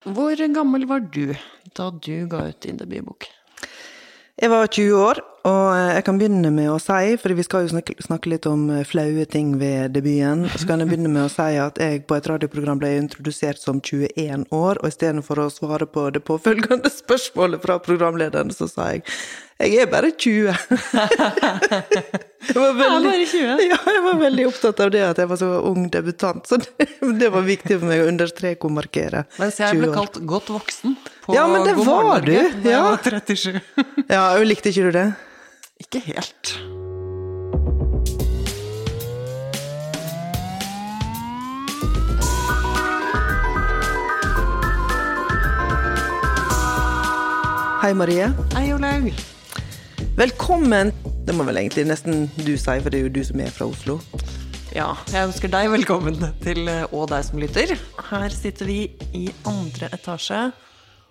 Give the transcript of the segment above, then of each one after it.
Hvor gammel var du da du ga ut din debutbok? Jeg var 20 år, og eh, jeg kan begynne med å si, for vi skal jo snakke, snakke litt om eh, flaue ting ved debuten, så kan jeg begynne med å si at jeg på et radioprogram ble introdusert som 21 år, og istedenfor å svare på det påfølgende spørsmålet fra programlederen, så sa jeg jeg er bare 20. jeg var veldig, bare 20? Ja, jeg var veldig opptatt av det at jeg var så ung debutant, så det, det var viktig for meg å understreke og markere. Mens jeg ble kalt godt voksen på Ja, men det var du, da jeg var 37. Ja, likte ikke du det? Ikke helt. Hei, Marie. Hei, Olaug. Velkommen! Det må vel egentlig nesten du si, for det er jo du som er fra Oslo. Ja, jeg ønsker deg velkommen til, eh, og deg som lytter. Her sitter vi i andre etasje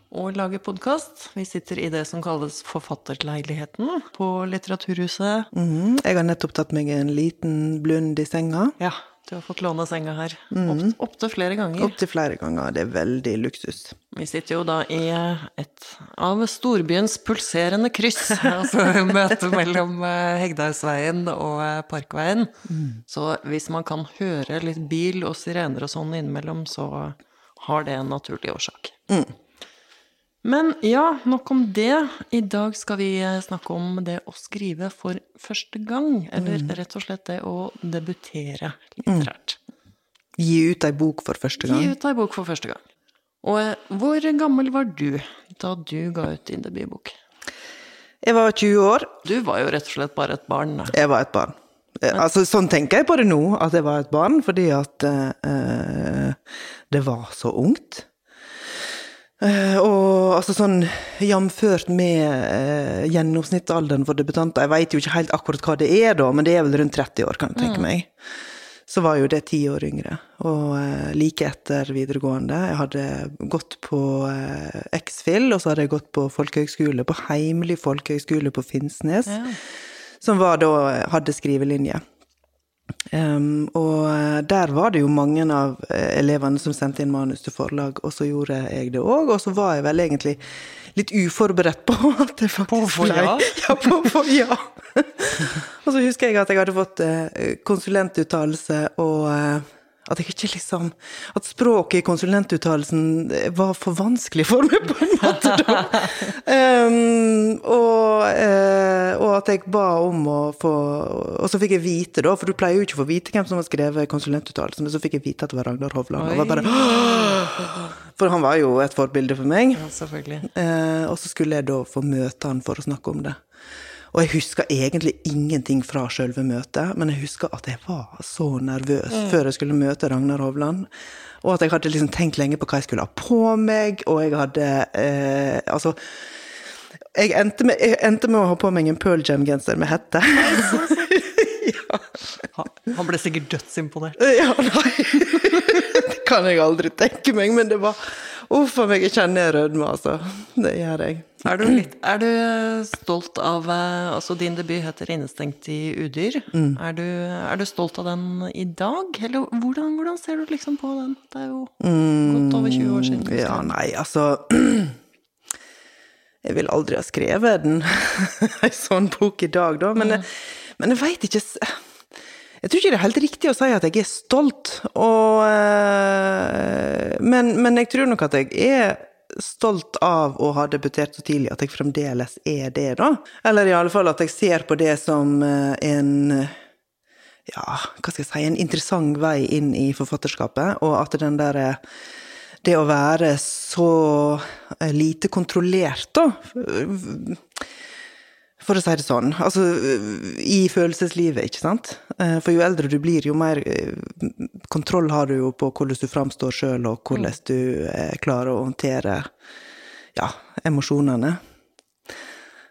og lager podkast. Vi sitter i det som kalles Forfatterleiligheten på Litteraturhuset. Mhm. Jeg har nettopp tatt meg en liten blund i senga. Ja, du har fått låne senga her. Opp, Opptil flere ganger. Opptil flere ganger. Det er veldig luksus. Vi sitter jo da i et av storbyens pulserende kryss. altså møtet mellom eh, Hegdehaugsveien og Parkveien. Parkveien. Så hvis man kan høre litt bil og sirener og sånn innimellom, så har det en naturlig årsak. Men ja, nok om det. I dag skal vi eh, snakke om det å skrive for første gang. Eller rett og slett det å debutere litterært. Gi ut ei bok for første gang. Gi ut ei bok for første gang. Og eh, hvor gammel var du da du ga ut din debutbok? Jeg var 20 år. Du var jo rett og slett bare et barn. da. Jeg var et barn. Men. Altså, sånn tenker jeg på det nå, at jeg var et barn, fordi at eh, eh, det var så ungt. Eh, og altså sånn jamført med eh, gjennomsnittsalderen for debutanter Jeg veit jo ikke helt akkurat hva det er, da, men det er vel rundt 30 år, kan jeg tenke meg. Så var jo det ti år yngre, og eh, like etter videregående. Jeg hadde gått på eh, X-Fill, og så hadde jeg gått på folkehøgskole, på heimelig folkehøgskole på Finnsnes Ja. som var da hadde skrivelinje. Em, og eh, der var det jo mange av eh, elevene som sendte inn manus til forlag, og så gjorde jeg det òg. Og så var jeg vel egentlig litt uforberedt på at det faktisk ble ja? Ja, på på, ja. og så husker jeg at jeg hadde fått eh, konsulentuttalelse, og at liksom At språket i konsulentuttalelsen eh, var for vanskelig for meg, på en måte. Em, og, uh, og at jeg ba om å få Og så fikk jeg vite, da, for du pleier jo ikke å få vite hvem som har skrevet konsulentuttalelsen, men så fikk jeg vite at det var Ragnar Hovland. Og var bare, for han var jo et forbilde for meg. Ja, selvfølgelig. Uh, og så skulle jeg da få møte han for å snakke om det. Og jeg husker egentlig ingenting fra selve møtet, men jeg husker at jeg var så nervøs før jeg skulle møte Ragnar Hovland. Og at jeg hadde liksom tenkt lenge på hva jeg skulle ha på meg, og jeg hadde eh, Altså jeg endte, med, jeg endte med å ha på meg en Pearl Jam-genser med hette. Han han ble sikkert dødsimponert. Ja, nei. Kan jeg aldri tenke meg, men det var Uff a meg, jeg kjenner jeg rødmer, altså. Det gjør jeg. Er du, litt, er du stolt av eh, Altså, din debut heter 'Innestengt i udyr'. Er, du, er du stolt av den i dag? Eller hvordan, hvordan ser du liksom på den? Det er jo godt over 20 år siden. Ja, nei, altså Jeg vil aldri ha skrevet den, ei sånn bok i dag, da. Men, jeg- men jeg veit ikke Jeg tror ikke det er helt riktig å si at jeg er stolt, og eh, men, men jeg tror nok at jeg er stolt av å ha debutert så tidlig, at jeg fremdeles er det, da. Eller i alle fall at jeg ser på det som eh, en ja, hva skal jeg si, en interessant vei inn i forfatterskapet, og at den der eh, det å være så lite kontrollert, da For å si det sånn. Altså i følelseslivet, ikke sant. Eh, For jo eldre du blir, jo mer eh, kontroll har du jo på hvordan du framstår sjøl, og hvordan du eh, klarer å håndtere ja, emosjonene.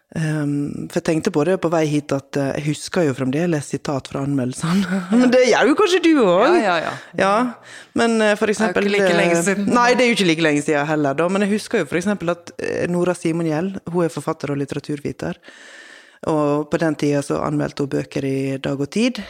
Um, for jeg tenkte på det på vei hit, at uh, jeg husker jo fremdeles sitat fra anmeldelsene. Men det gjør jo kanskje du òg? Ja, ja, ja. Ja, men uh, for eksempel ikke like lenge eh, siden. Nei, det er jo ikke like lenge siden heller, da. Men jeg husker jo eksempel at Nora Simon hun er forfatter og litteraturviter. Og på den tida så anmeldte hun bøker i Dag og Tid.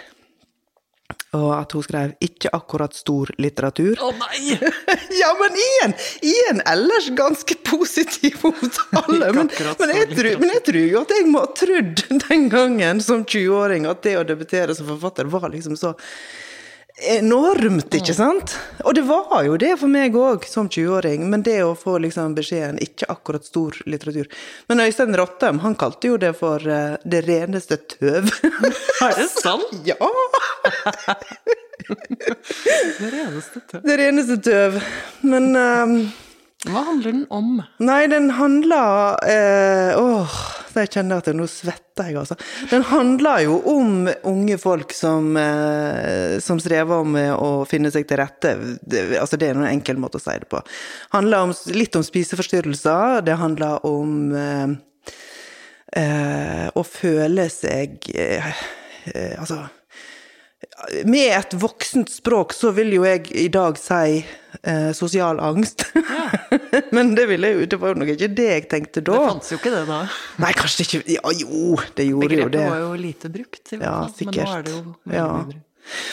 Og at hun skrev 'ikke akkurat stor litteratur'. Å nei! ja, men i en, i en ellers ganske positiv omtale. Men, men, jeg tror, men jeg tror jo at jeg må ha trodd den gangen som 20-åring at det å debutere som forfatter var liksom så enormt, ikke sant? Og det var jo det for meg òg, som 20-åring, men det å få liksom beskjeden 'ikke akkurat stor litteratur'. Men Øystein Rottem, han kalte jo det for uh, 'det reneste tøv'. Er det sant? ja! Det reneste tøv. Det reneste tøv. Men um, Hva handler den om? Nei, den handler uh, Åh, jeg kjenner at nå svetter jeg, altså. Den handler jo om unge folk som, eh, som strever med å finne seg til rette. Det, altså, det er en enkel måte å si det på. handler om, litt om spiseforstyrrelser. Det handler om eh, eh, å føle seg eh, eh, Altså med et voksent språk så vil jo jeg i dag si eh, sosial angst. Men det, jo, det var jo nok ikke det jeg tenkte da. Det fantes jo ikke det da. Nei, kanskje ikke Ja, jo, det gjorde jo det. Begrepet var jo lite brukt, i hvert Ja, fall. Men nå sikkert. er det jo veldig Ja. mye brukt.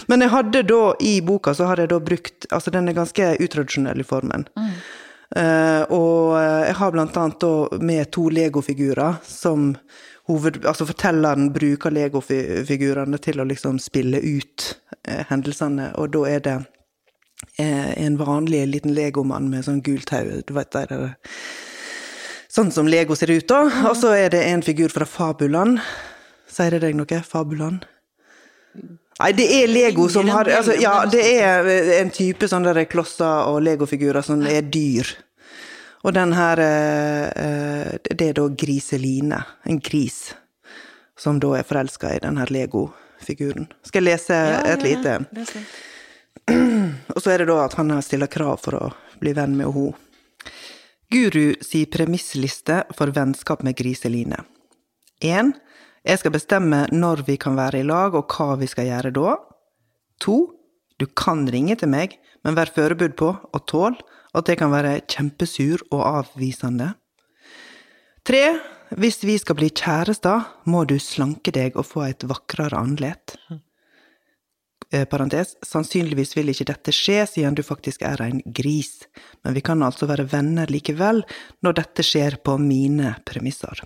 Men jeg hadde da, i boka, så har jeg da brukt Altså, den er ganske utradisjonell i formen. Eh, og jeg har blant annet da med to legofigurer som hoved... Altså fortelleren bruker legofigurene til å liksom spille ut eh, hendelsene, og da er det eh, en vanlig liten legomann med sånn gult hode, du vet det der Sånn som Lego ser ut, da. Og så er det en figur fra Fabuland. Sier det deg noe? Fabuland? Nei, det er Lego som har altså, Ja, det er en type sånne klosser og legofigurer som er dyr. Og den her eh, eh, Det er da Griseline. En gris. Som da er forelska i den her Lego-figuren. Skal jeg lese et lite? Ja. Og så er det da at han stiller krav for å bli venn med henne. Guru si premissliste for vennskap med Griseline. 1. Jeg skal bestemme når vi kan være i lag, og hva vi skal gjøre da. 2. Du kan ringe til meg, men vær forberedt på og tål at jeg kan være kjempesur og avvisende. Tre, Hvis vi skal bli kjærester, må du slanke deg og få et vakrere andlet. Eh, parentes, sannsynligvis vil ikke dette skje siden du faktisk er en gris, men vi kan altså være venner likevel når dette skjer på mine premisser.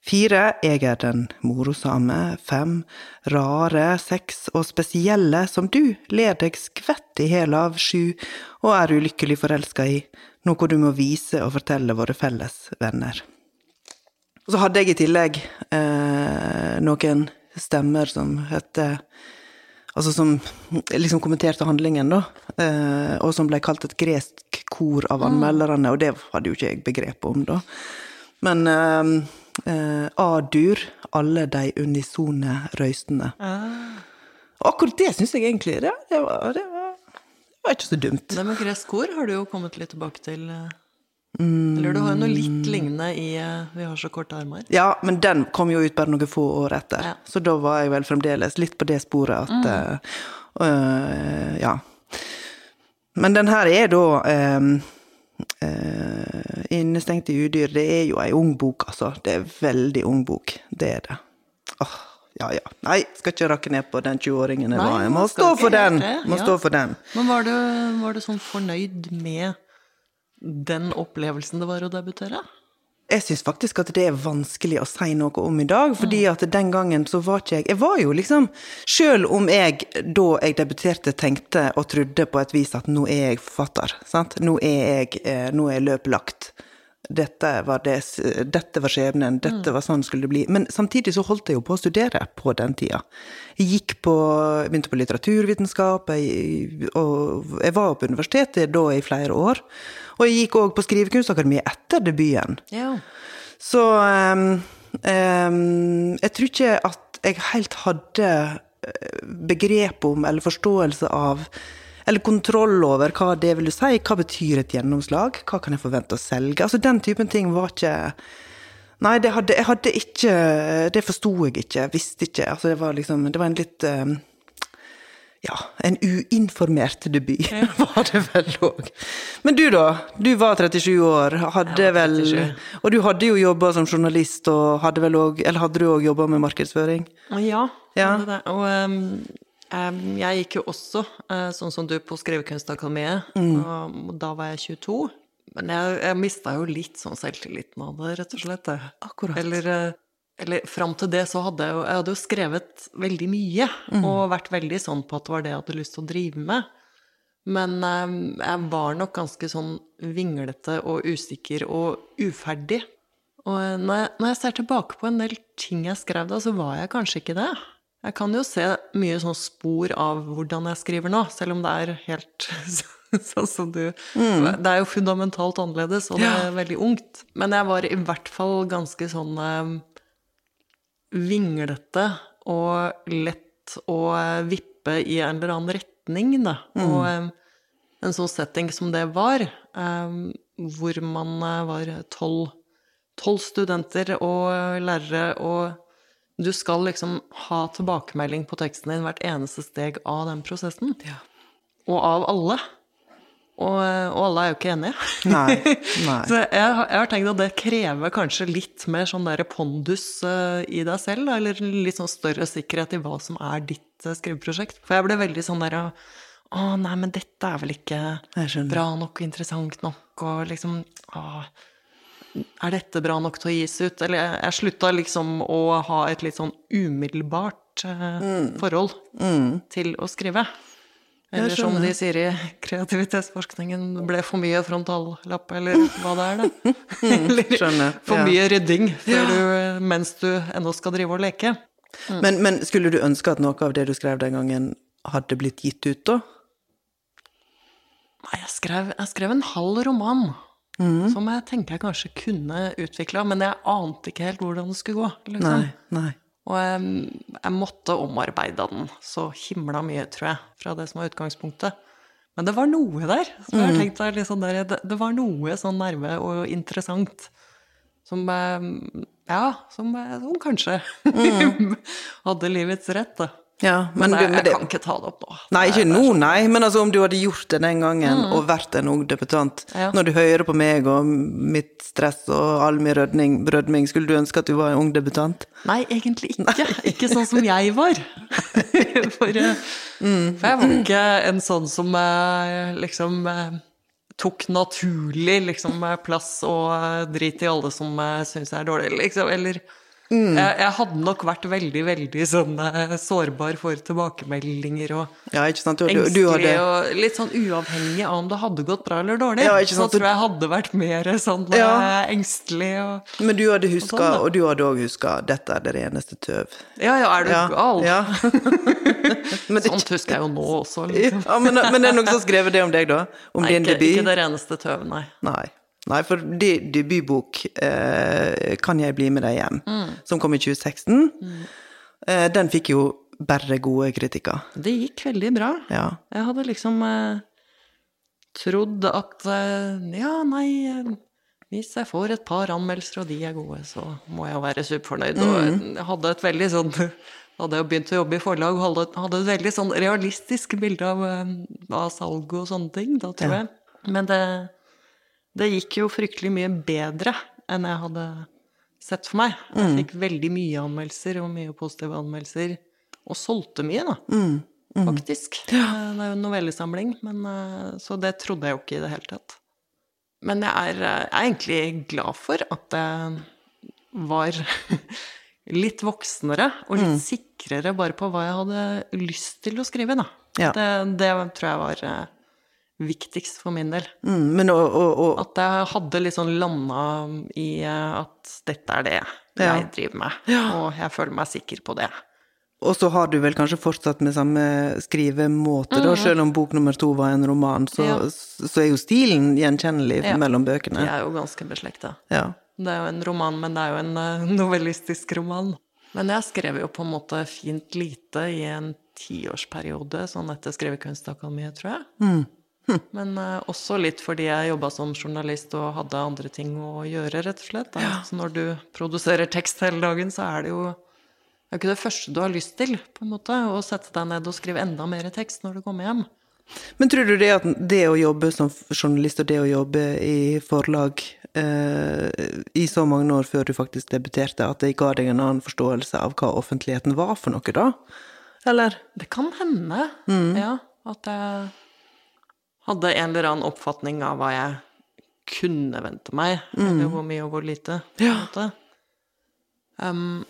Fire, jeg er den morosame. Fem, rare, seks og spesielle som du ler deg skvett i hæl av. Sju, og er ulykkelig forelska i, noe du må vise og fortelle våre felles venner. Og så hadde jeg i tillegg eh, noen stemmer som het Altså som liksom kommenterte handlingen, da. Eh, og som ble kalt et gresk kor av anmelderne, og det hadde jo ikke jeg begrep om, da. Men eh, eh, A-dur, alle de unisone røystene. Og akkurat det syns jeg egentlig det, det, var, det, var, det var ikke så dumt. Det med gresk kor har du jo kommet litt tilbake til. eh. Eller du har jo noe litt lignende i eh, Vi har så korte armer. Ja, men den kom jo ut bare noen få år etter, Ja. så da var jeg vel fremdeles litt på det sporet at mm. uh, uh, Ja. Men den her er da eh, eh, Innestengt i udyr, det er jo ei ung bok, altså. Det er veldig ung bok. Det er det. Åh, ja ja. Nei, skal ikke rakke ned på den 20-åringen jeg var. Jeg må stå for den! Må ja. stå for den. Men var du, var du sånn fornøyd med den opplevelsen det var å debutere? Jeg syns faktisk at det er vanskelig å si noe om i dag, fordi at den gangen så var ikke jeg Jeg var jo liksom Sjøl om jeg da jeg debuterte tenkte og trodde på et vis at nå er jeg forfatter, sant. Nå er jeg eh, Nå er løpet lagt. Dette var, det, dette var skjebnen, dette var sånn skulle det bli. Men samtidig så holdt jeg jo på å studere på den tida. Jeg gikk på, begynte på litteraturvitenskap, jeg, og jeg var på universitetet da i flere år. Og jeg gikk òg på Skrivekunstakademiet etter debuten. Ja. Så um, um, jeg tror ikke at jeg helt hadde eh, begrep om eller forståelse av eller kontroll over hva det vil si. Hva betyr et gjennomslag? Hva kan jeg forvente å selge? Altså Den typen ting var ikke Nei, det hadde, jeg hadde ikke Det forsto jeg ikke. Visste ikke. Altså Det var liksom Det var en litt ehm, ja, en uinformert debut var det vel òg. Men du, da? Du var 37 år, hadde vel Og du hadde jo jobba som journalist, og hadde vel òg Eller hadde du òg jobba med markedsføring? Ja, Ja. Og Em, Jeg gikk jo også, eh, sånn som du, på Skrivekunstakademiet. og Da var jeg 22. Men jeg, jeg mista jo litt sånn selvtilliten av det, rett og slett. Akkurat. Eller, eh, eller fram til det så hadde jeg jo Jeg hadde jo skrevet veldig mye, og vært veldig sånn på at det var det jeg hadde lyst til å drive med. Men jeg var nok ganske sånn vinglete og usikker og uferdig. Og eh, når jeg, når jeg ser tilbake på en del ting jeg skrev da, så var jeg kanskje ikke det. Jeg kan jo se mye sånn spor av hvordan jeg skriver nå, selv om det er helt sånn som du Det er jo fundamentalt annerledes, og det er veldig ungt. Men jeg var i hvert fall ganske sånn eh, vinglete og lett å eh, vippe i en eller annen retning, da. Og eh, en sånn setting som det var, eh, hvor man eh, var tolv tolv studenter og lærere, og du skal liksom ha tilbakemelding på teksten din hvert eneste steg av den prosessen. Ja. Og av alle. Og, og alle er jo ikke enige. Nei. Nei. Så jeg, jeg har tenkt at det krever kanskje litt mer sånn der pondus uh, i deg selv, da, eller litt sånn større sikkerhet i hva som er ditt uh, skriveprosjekt. For jeg ble veldig sånn der Å, nei, men dette er vel ikke bra nok og interessant nok, og liksom Å, er dette bra nok til å gis ut? Eller jeg, slutta liksom å ha et litt sånn umiddelbart eh, Mm. forhold til å skrive. Eller som de sier i kreativitetsforskningen, ble for mye frontallapp, eller hva det er, da. eller Mm. skjønner, for ja. mye rydding Ja. du, mens du ennå skal drive og leke. Men, men skulle du ønske at noe av det du skrev den gangen, hadde blitt gitt ut, da? Nei, jeg skrev, jeg skrev en halv roman. Mm. Som jeg tenker jeg kanskje kunne utvikla, men jeg ante ikke helt hvordan det skulle gå. Liksom. Nei. Nei. Og jeg, jeg måtte omarbeide den så himla mye, tror jeg, fra det som var utgangspunktet. Men det var noe der. Så jeg tenkte, tenkt meg sånn der det, det var noe sånn nerve og interessant som eh, Ja, som, eh, som kanskje hadde livets rett, da. Ja, Men, men, du, jeg, jeg det, kan ikke ta det opp nå. Nei, ikke nå, nei. Men altså, om du hadde gjort det den gangen, og vært en ung debutant Ja. Når du hører på meg og mitt stress og all min rødning, rødming, skulle du ønske at du var en ung debutant? Nei, egentlig ikke. Ikke sånn som jeg var. For, mm. for jeg var ikke en sånn som eh, liksom eh, tok naturlig liksom eh, plass og eh, drit i alle som syns jeg er dårlig, liksom. Eller jeg, jeg hadde nok vært veldig, veldig sånn eh, sårbar for tilbakemeldinger og Ja? Du, du, engstelig du hadde og litt sånn uavhengig av om det hadde gått bra eller dårlig. Ja, så tror jeg hadde vært mer sånn eh, Ja. engstelig og Men du hadde huska, sånn, og du hadde òg huska 'dette er det reneste tøv'. Ja, ja, er du Ja. gal? ja. Sånt husker jeg jo nå også. Liksom. ja, men, men det er noen som har skrevet det om deg, da? Om Nei, din ikke, debut? ikke det reneste tøv, nei. Nei. Nei, for de, debutbok, eh, 'Kan jeg bli med deg hjem', Mm. som kom i 2016, eh, den fikk jo bare gode kritikker. Det gikk veldig bra. Ja. Jeg hadde liksom eh, trodd at eh, ja, nei eh, Hvis jeg får et par anmeldelser, og de er gode, så må jeg jo være superfornøyd. Og jeg hadde et veldig sånn hadde jeg begynt å jobbe i forlag hadde, hadde et veldig sånn realistisk bilde av, eh, av salg og sånne ting, da tror Ja. jeg. Men det, det gikk jo fryktelig mye bedre enn jeg hadde sett for meg. Jeg fikk veldig mye anmeldelser, og mye positive anmeldelser. Og solgte mye, da. Faktisk. Eh, Det er jo en novellesamling, men, eh, så det trodde jeg jo ikke i det hele tatt. Men jeg er, eh, jeg er egentlig glad for at jeg var litt voksnere og litt sikrere bare på hva jeg hadde lyst til å skrive, da. Ja. Det, det tror jeg var viktigst for min del. Mm, men og, og, og At jeg hadde litt sånn landa i at dette er det Ja. jeg driver med, og jeg føler meg sikker på det. Og så har du vel kanskje fortsatt med samme skrivemåte, da, selv om bok nummer to var en roman, så, Ja. så er jo stilen gjenkjennelig Ja. mellom De bøkene. er jo ganske beslekta. Ja. Det er jo en roman, men det er jo en eh, novellistisk roman. Men jeg skrev jo på en måte fint lite i en tiårsperiode, sånn etter Skrivekunstakademiet, tror jeg. Men uh, også litt fordi jeg jobba som journalist og hadde andre ting å gjøre, rett og slett. Da. Så når du produserer tekst hele dagen, så er det jo det er ikke det første du har lyst til, på en måte, å sette deg ned og skrive enda mer tekst når du kommer hjem. Men tror du det at det å jobbe som journalist og det å jobbe i forlag eh, i så mange år før du faktisk debuterte, at det ga deg en annen forståelse av hva offentligheten var for noe, da? Eller? Det kan hende, ja, at jeg hadde en eller annen oppfatning av hva jeg kunne vente meg, eller hvor mye og hvor lite. Ja. Um,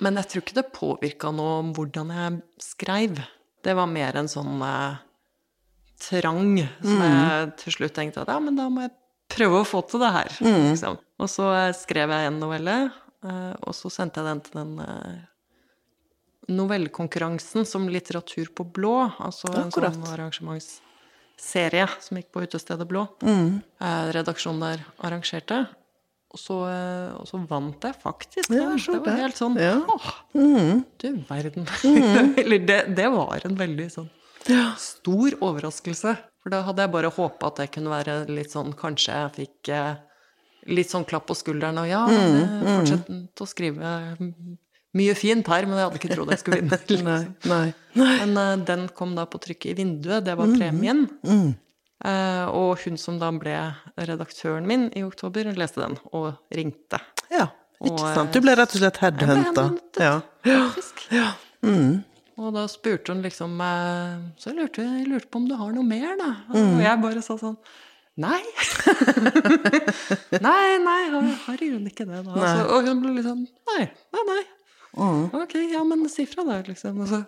men jeg tror ikke det påvirka noe om hvordan jeg skreiv. Det var mer en sånn eh, trang som jeg til slutt tenkte at ja, men da må jeg prøve å få til det her. Liksom. Og så eh, skrev jeg en novelle, eh, og så sendte jeg den til den eh, novellekonkurransen som Litteratur på blå, altså Akkurat. en sånn arrangementsserie som gikk på Utestedet Blå. Mm. redaksjonen der arrangerte. Og så, eh, og så vant jeg faktisk. Ja, det, var helt sånn Ja. Åh, du verden. Eller det, det var en veldig sånn stor overraskelse. For da hadde jeg bare håpa at det kunne være litt sånn Kanskje jeg fikk eh, litt sånn klapp på skulderen og ja, Mm, eh, fortsett å skrive mye fint her, men jeg hadde ikke trodd jeg skulle vinne. Nei. Nei. Men uh, den kom da på trykk i vinduet, det var premien. Eh, og hun som da ble redaktøren min i oktober, leste den og ringte. Ja, ikke sant. Du ble rett og slett headhunta. Ja. Faktisk. Ja. Mm. Og da spurte hun liksom eh, Så jeg lurte, jeg lurte på om du har noe mer, da. Mm. Og jeg bare sa sånn Nei. nei, nei, har, har ikke det. da. Altså, og hun ble sånn Nei, nei, nei. Mm. Ok, ja, men si fra da, liksom. Og så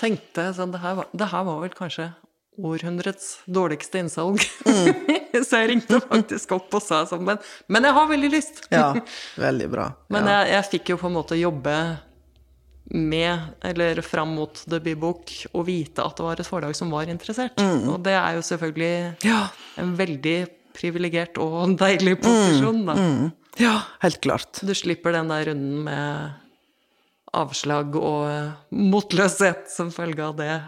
tenkte jeg sånn Det her var, det her var vel kanskje århundrets dårligste innsalg. så jeg ringte faktisk opp og sa sånn Men, men jeg har veldig lyst. ja. Veldig bra. Men jeg, jeg fikk jo på en måte jobbe med, eller fram mot debutbok, og vite at det var et forlag som var interessert. Og det er jo selvfølgelig Mm. Ja. en veldig privilegert og deilig posisjon, da. Mm. ja, helt klart. Du slipper den der runden med avslag og eh, motløshet som følge av det.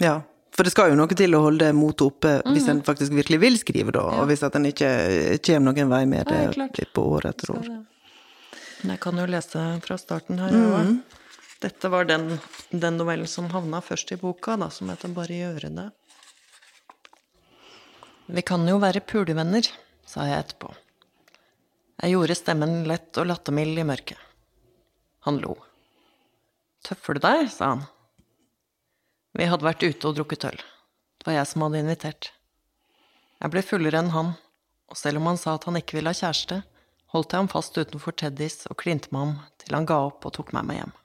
Ja. For det skal jo noe til å holde motet oppe hvis Mhm. en faktisk virkelig vil skrive, da. Og hvis at en ikke kommer noen vei med det klart. på år etter år. Men jeg kan jo lese fra starten her Mm. Dette var den, den novellen som havna først i boka, da, som heter Bare gjøre det. Vi kan jo være pulevenner, sa jeg etterpå. Jeg gjorde stemmen lett og lattermild i mørket. Han lo. Tøffer du deg? sa han. Vi hadde vært ute og drukket øl. Det var jeg som hadde invitert. Jeg ble fullere enn han, og selv om han sa at han ikke ville ha kjæreste, holdt jeg ham fast utenfor Teddys og klinte med ham til han ga opp og tok meg med hjem.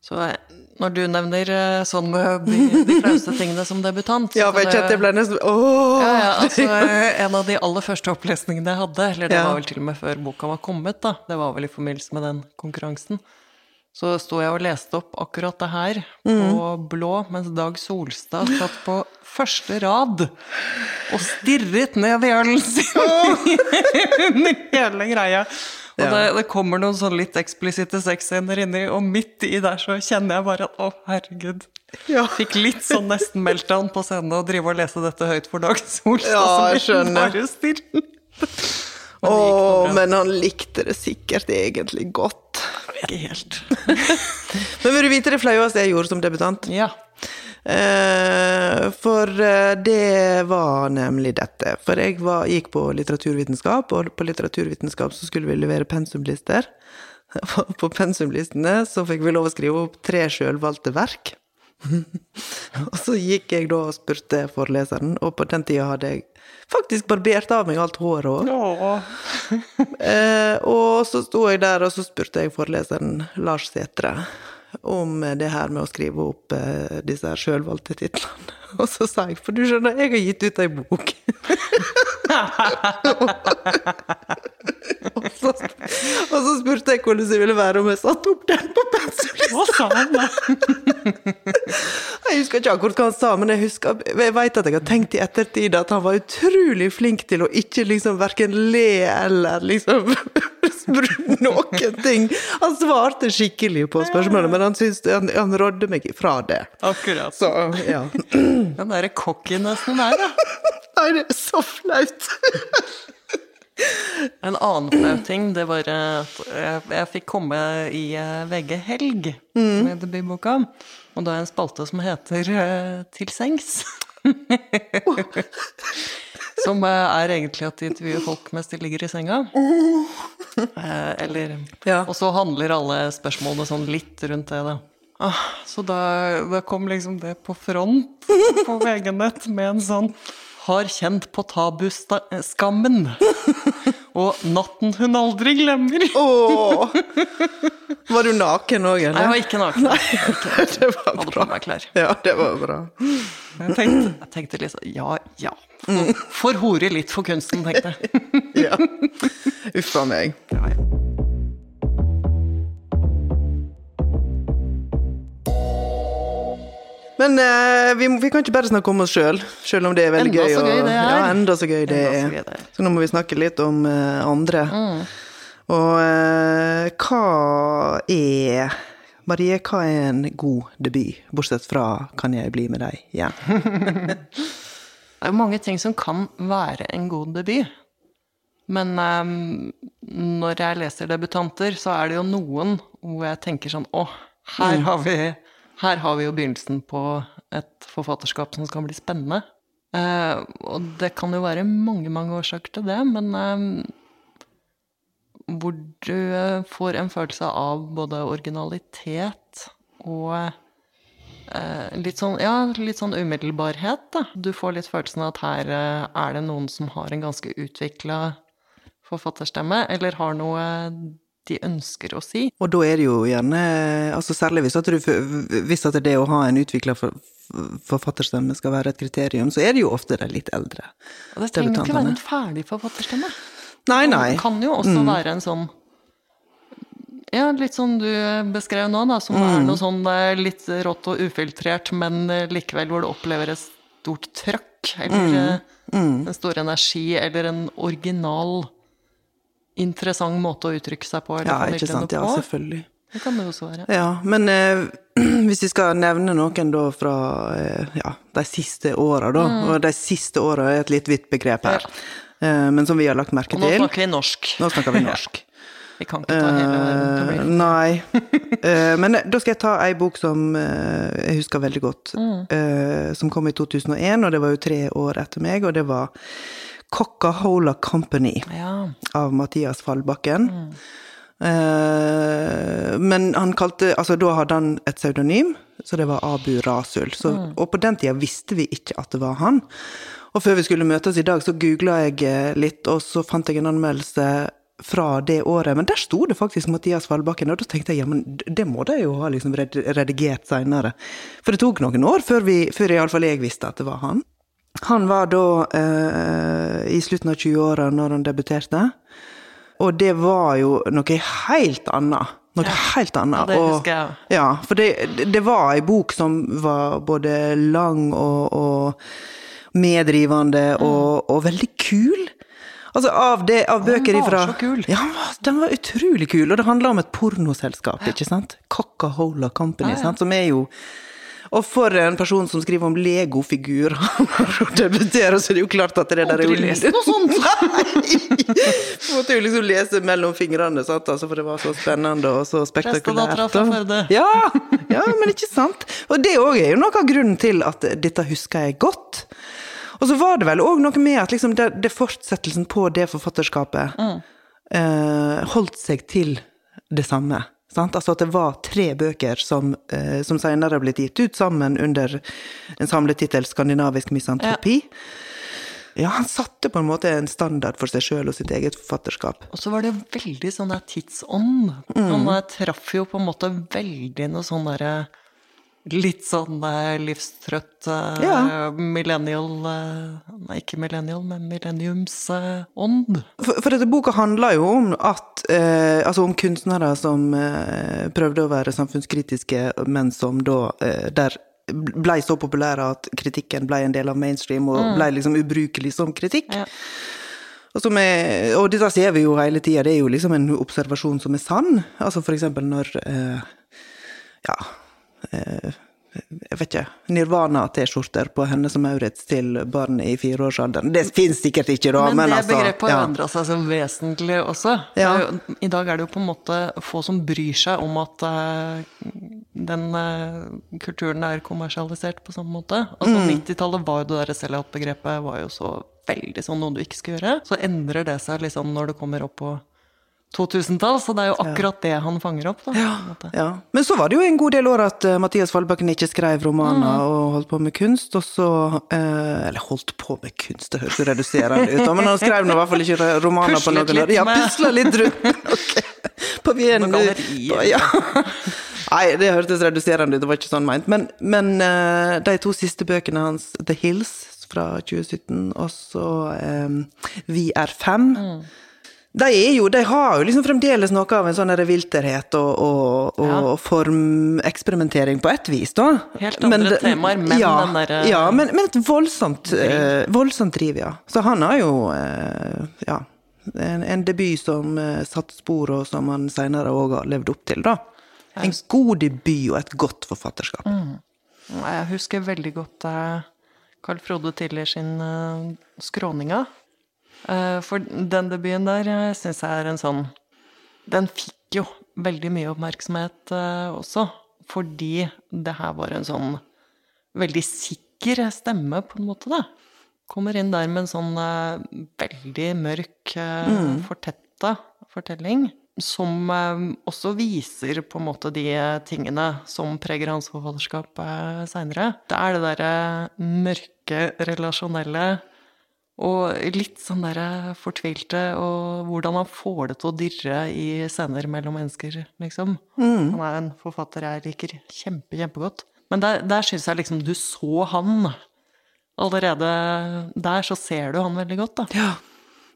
Så eh, når du nevner eh, sånn med de, flaueste tingene som debutant Ja, så ikke, det jeg ble nesten Ååå! ja, ja, altså, eh, En av de aller første opplesningene jeg hadde, eller det var vel til og med før boka var kommet, da, det var vel i forbindelse med den konkurransen, så sto jeg og leste opp akkurat det her på Mm. blå, mens Dag Solstad satt på første rad og stirret ned velen sin under hele greia. Og Ja. det, det kommer noen sånn litt eksplisitte sexscener inni, og midt i der så kjenner jeg bare at å, herregud. Ja. Fikk litt sånn nesten meltdown på scenen og drive og lese dette høyt for Dag Solstad. Ja, som. Bare stille. Bra. men han likte det sikkert egentlig godt. Ikke helt. Men vil du vite det flaueste jeg gjorde som debutant? Ja. Eh, for eh, det var nemlig dette. For jeg var, gikk på litteraturvitenskap, og på litteraturvitenskap så skulle vi levere pensumlister. På pensumlistene så fikk vi lov å skrive opp tre sjølvalgte verk. og så gikk jeg da og spurte foreleseren, og på den tida hadde jeg faktisk barbert av meg alt håret òg. Eh, og så sto jeg der, og så spurte jeg foreleseren Lars Sætre om det her med å skrive opp eh, disse sjølvalgte titlene. Og så sa jeg, for du skjønner, jeg har gitt ut ei bok. Og, så, og så spurte jeg hvordan det ville være om jeg satte opp den på da? Jeg husker ikke akkurat hva han sa, men jeg, husker, jeg vet at jeg har tenkt i ettertid at han var utrolig flink til å ikke liksom verken le eller liksom noen ting. Han svarte skikkelig på spørsmålet, men han, syntes, han, han rådde meg ifra det. Akkurat. Så, ja. Den derre cockinessen der, da. Er så flaut. En annen flau ting, det var at jeg, jeg fikk komme i eh, VG Helg med debutboka. Og da er en spalte som heter eh, Til sengs. som eh, er egentlig at de intervjuer folk mens de ligger i senga. Eh, eller Ja. Og så handler alle spørsmålene sånn litt rundt det, da. Ah, så da, da kom liksom det på front på VG-nett med en sånn har kjent på tabuskammen. Og natten hun aldri glemmer. Åh! Var du naken òg, Nei, jeg var ikke naken. det var Hadde på bra. meg klær. Ja, det var bra. Jeg tenkte, jeg tenkte sånn Ja, ja. For, for hore litt for kunsten, tenkte jeg. Ja. Uff a meg. Ja, ja. Men uh, vi, vi kan ikke bare snakke om oss sjøl, sjøl om det er veldig Enda gøy. så gøy det er. Ja, enda så gøy det er. gøy det er. Så nå må vi snakke litt om uh, andre. Mm. Og uh, hva er Marie, hva er en god debut, bortsett fra 'Kan jeg bli med deg'? Ja. Det er jo mange ting som kan være en god debut. Men um, når jeg leser debutanter, så er det jo noen hvor jeg tenker sånn Å, her, har vi, her har vi jo begynnelsen på et forfatterskap som skal bli spennende. Eh, og det kan jo være mange, mange årsaker til det, men eh, hvor du eh, får en følelse av både originalitet og eh, litt sånn, ja, litt sånn umiddelbarhet, da. Du får litt følelsen av at her eh, er det noen som har en ganske utvikla forfatterstemme, eller har noe de ønsker å si. Og da er det jo gjerne altså Særlig hvis at, du, hvis at det å ha en utvikla forfatterstemme skal være et kriterium, så er det jo ofte de litt eldre. Og det trenger jo ikke være en ferdig forfatterstemme. Nei, nei. Det kan jo også være en sånn Ja, litt som du beskrev nå, da, som er noe sånn litt rått og ufiltrert, men eh, likevel hvor du opplever et stort trøkk, eller eh, en stor energi, eller en original, interessant måte å uttrykke seg på, Ja, ikke sant. Ja, selvfølgelig. Det kan det jo også være. Ja, men eh, hvis vi skal nevne noen da fra eh, ja, de siste åra, da, Mm. og de siste åra er et litt vidt begrep her, eh, men som vi har lagt merke Og nå til snakker vi norsk. Nå snakker vi norsk. Vi kan ikke ta hele verden til Eh, nei. Eh, men da skal jeg ta ei bok som jeg husker veldig godt. eh, som kom i 2001, og det var jo tre år etter meg, og det var Coca-Cola Company Ja. av Mathias Fallbakken. Eh, men han kalte Altså, da hadde han et pseudonym, så det var Abu Rasul. Så, Og på den tida visste vi ikke at det var han. Og før vi skulle møtes i dag, så googla jeg eh, litt, og så fant jeg en anmeldelse fra det året, men der sto det faktisk Mathias Fallbakken, og da tenkte jeg ja, men det må de jo ha liksom redigert seinere. For det tok noen år før, vi, før iallfall jeg visste at det var han. Han var da eh, i slutten av 20-åra når han debuterte. Og det var jo noe helt annet. Noe helt annet. Ja, det og- husker jeg. Ja, for det, det var ei bok som var både lang og, og medrivende og, og veldig kul. Altså av, det, av bøker var ifra så kul. Ja, den var, den var utrolig kul. Og det handla om et pornoselskap, ikke sant? Coca-Cola Company, sant? som er jo og for en person som skriver om legofigurer hun debuterer, så er det jo klart at det der er jo lest noe sånt! Måtte jo liksom lese mellom fingrene, sant? Altså, for det var så spennende og så spektakulært. Ja, ja, men ikke sant? Og det òg er jo noe av grunnen til at dette husker jeg godt. Og så var det vel òg noe med at liksom det, det fortsettelsen på det forfatterskapet eh, holdt seg til det samme. Sant? Altså at det var tre bøker som, eh, som senere har blitt gitt ut sammen under en samletittel 'Skandinavisk misantropi'. Ja, han satte på en måte en standard for seg sjøl og sitt eget forfatterskap. Og så var det veldig sånn der tidsånd. Han traff jo på en måte veldig noe sånn derre Litt sånn eh, livstrøtt eh, Ja. millennial eh, Nei, ikke millennial, men millenniumsånd. For, for dette boka handler jo om at eh, Altså om kunstnere som eh, prøvde å være samfunnskritiske, men som da eh, der blei så populære at kritikken blei en del av mainstream, og blei liksom ubrukelig som kritikk. Ja. Og, som er, og dette ser vi jo hele tida, det er jo liksom en observasjon som er sann. Altså for eksempel når Ja jeg vet ikke Nirvana-T-skjorter på Hennes og Maurits til barn i fireårsalderen. Det fins sikkert ikke, da, Men, men, det altså begrepet har ja. endra seg så vesentlig også. Ja. jo, I dag er det jo på en måte få som bryr seg om at uh, den uh, kulturen er kommersialisert på samme måte. Altså Mm. 90-tallet var jo det derre sell-out-begrepet var jo så veldig sånn noe du ikke skal gjøre. Så endrer det seg liksom når du kommer opp på 2000-tall, så det er jo akkurat det han fanger opp. da. ja. Ja. Men så var det jo en god del år at eh, Mathias Fallbakken ikke skrev romaner Mm. og holdt på med kunst, og så eh, Eller holdt på med kunst, det høres reduserende ut, men han skrev nå i hvert fall ikke romaner på noen år. Ja, pusla litt rundt. okay. På Wien. Ja. Nei, det hørtes reduserende ut, det var ikke sånn meint. Men, men eh, de to siste bøkene hans, The Hills fra 2017, og så eh, Vi er fem. Mm. De, jo, de har jo liksom fremdeles noe av en sånn vilterhet og, og, og Ja. formeksperimentering på et vis, da. Helt andre men, temaer, men ja, den derre- Ja, men, men et voldsomt, eh, voldsomt driv, ja. Så han har jo eh, ja, en, en debut som eh, satte spor, og som han seinere òg har levd opp til, da. En god debut og et godt forfatterskap. Mm. Jeg husker veldig godt eh, Carl Frode Tiller sin uh, 'Skråninga'. Eh, for den debuten der uh, syns jeg er en sånn Den fikk jo veldig mye oppmerksomhet eh, også, fordi det her var en sånn veldig sikker stemme, på en måte, da. Kommer inn der med en sånn eh, veldig mørk, mm. fortetta fortelling. Som eh, også viser på en måte de tingene som preger hans forfatterskap seinere. Det er det derre mørke, relasjonelle og litt sånn derre fortvilte, og hvordan han får det til å dirre i scener mellom mennesker, liksom. Han er en forfatter jeg liker kjempe, kjempegodt. Men der, der syns jeg liksom du så han. Allerede der så ser du han veldig godt, da. Ja.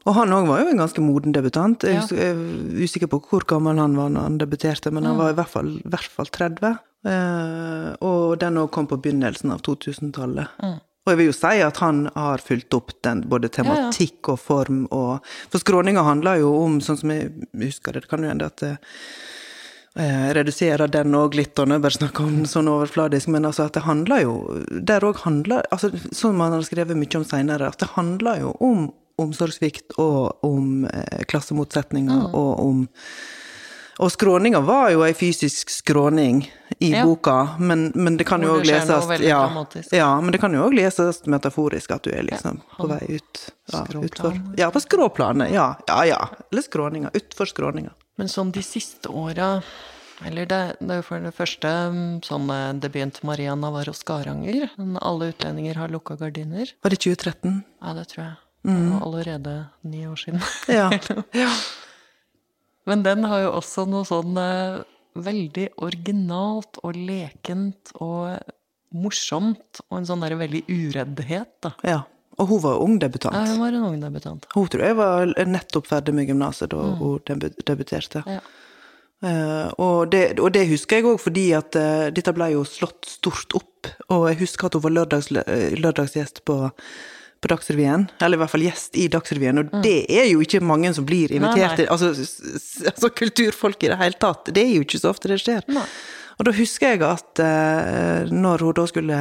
Og han òg var jo en ganske moden debutant. Jeg er usikker på hvor gammel han var når han debuterte, men Mm. han var i hvert fall, i hvert fall 30. Eh, og den òg kom på begynnelsen av 2000-tallet. Mm. Og jeg vil jo si at han har fulgt opp den, både tematikk og form og For skråninga handler jo om, sånn som jeg husker det, det kan jo hende at det eh, reduserer den òg litt, og jeg bare snakker om den sånn overfladisk, men altså at det handler jo Der òg handler altså, Som man har skrevet mye om seinere, at det handler jo om omsorgssvikt og om eh, klassemotsetninger og om og skråninga var jo ei fysisk skråning i Ja. boka, men, men det kan jo òg leses ja, ja, men det kan jo òg leses metaforisk, at du er liksom på vei ut. Ja, utfor. ja på skråplanet. Ja, ja. ja. Eller skråninga. Utfor skråninga. Men sånn de siste åra Eller det, det er jo for det første mm, sånn det begynte Maria Navarro Skaranger. 'Alle utlendinger har lukka gardiner'. Var det 2013? Ja, det tror jeg. Det var allerede ni år siden. Ja. ja. Men den har jo også noe sånn eh, veldig originalt og lekent og morsomt, og en sånn der veldig ureddhet, da. ja. Og hun var ungdebutant. Ja, hun var en ungdebutant. Hun tror jeg var nettopp ferdig med gymnaset da hun debuterte. Ja. Uh, og, det, og det husker jeg òg fordi at uh, dette ble jo slått stort opp. Og jeg husker at hun var lørdags, lørdagsgjest på, på Dagsrevyen. Eller i hvert fall gjest i Dagsrevyen. Og det er jo ikke mange som blir invitert til altså, altså kulturfolk i det hele tatt. Det er jo ikke så ofte det skjer. Nei. Og da husker jeg at eh, når hun da skulle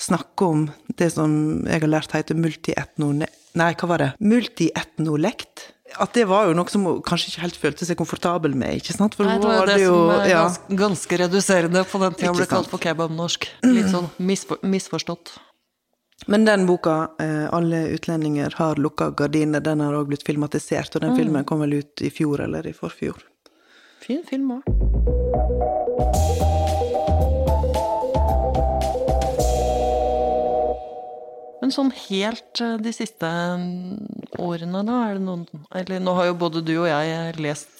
snakke om det som jeg har lært heter multietno... Nei, hva var det? Multietnolekt. At det var jo noe som hun kanskje ikke helt følte seg komfortabel med, ikke sant? For Nei, det var det jo som er ja. ganske, reduserende på den tida ble kalt for kebabnorsk. Litt sånn misfor, misforstått. Men den boka, eh, 'Alle utlendinger har lukka gardiner', den har òg blitt filmatisert, og den Mm. filmen kom vel ut i fjor eller i forfjor. Fin film òg. Men sånn helt eh, de siste mm, årene, da, er det noen Eller nå har jo både du og jeg lest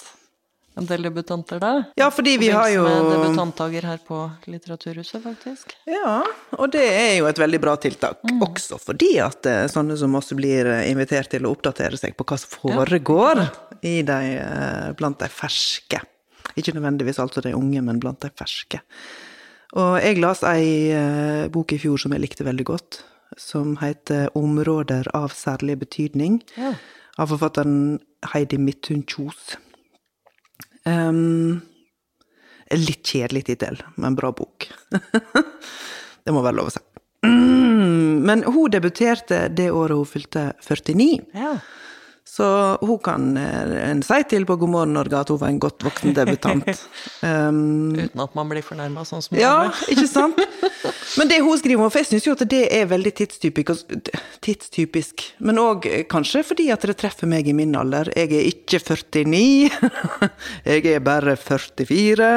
en del debutanter da. Ja, fordi vi har jo Med debutantdager her på Litteraturhuset, faktisk. Ja, og det er jo et veldig bra tiltak. Også fordi at eh, sånne som oss blir eh, invitert til å oppdatere seg på hva som foregår i de, eh, blant de ferske. Ikke nødvendigvis altså de unge, men blant de ferske. Og jeg las ei bok i fjor som jeg likte veldig godt, som heter 'Områder av særlig betydning', Ja. av forfatteren Heidi Midthun Kjos. Um, litt kjedelig tittel, men bra bok. det må være lov å si. Mm, men hun debuterte det året hun fylte 49. ja. Så hun kan eh, en si til på God morgen Norge at hun var en godt voksen debutant. Um, Uten at man blir fornærma, sånn som ja, er. ble. ikke sant? Men det hun skriver om, for jeg syns jo at det er veldig tidstypisk, tidstypisk. Men òg kanskje fordi at det treffer meg i min alder. Jeg er ikke 49, jeg er bare 44.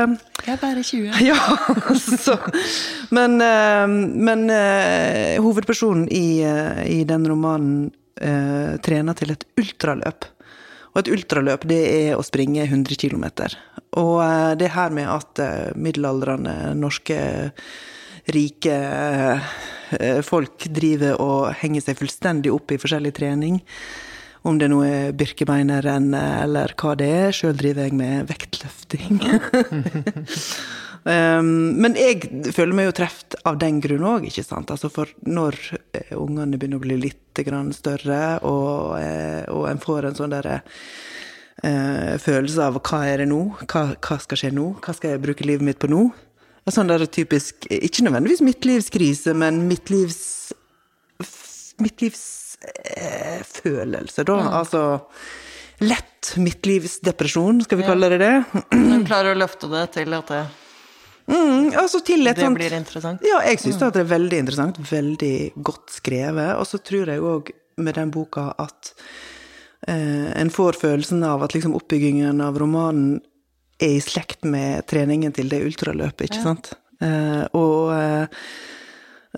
Jeg er bare 20. Ja, så Men, eh, men eh, hovedpersonen i, eh, i den romanen eh, trener til et ultraløp. Og et ultraløp, det er å springe 100 km. Og eh, det her med at eh, middelaldrende norske rike eh, folk driver og henger seg fullstendig opp i forskjellig trening. Om det nå er Birkebeinerrenn eller hva det er. Sjøl driver jeg med vektløfting. Um, men jeg føler meg jo truffet av den grunn òg, ikke sant. Altså for når eh, ungene begynner å bli litt grann større, og, eh, og en får en sånn derre eh, følelse av hva er det nå? Hva, hva skal skje nå? Hva skal jeg bruke livet mitt på nå? En sånn der typisk, ikke nødvendigvis midtlivskrise, men midtlivs midtlivsfølelse, da. Altså lett midtlivsdepresjon, skal vi kalle det det. Du klarer å løfte det til at det, Mm, altså det sånt blir interessant. Ja, jeg syns det er veldig interessant. Veldig godt skrevet. Og så tror jeg òg med den boka at eh, en får følelsen av at liksom oppbyggingen av romanen er i slekt med treningen til det ultraløpet, ikke sant? Eh, og eh,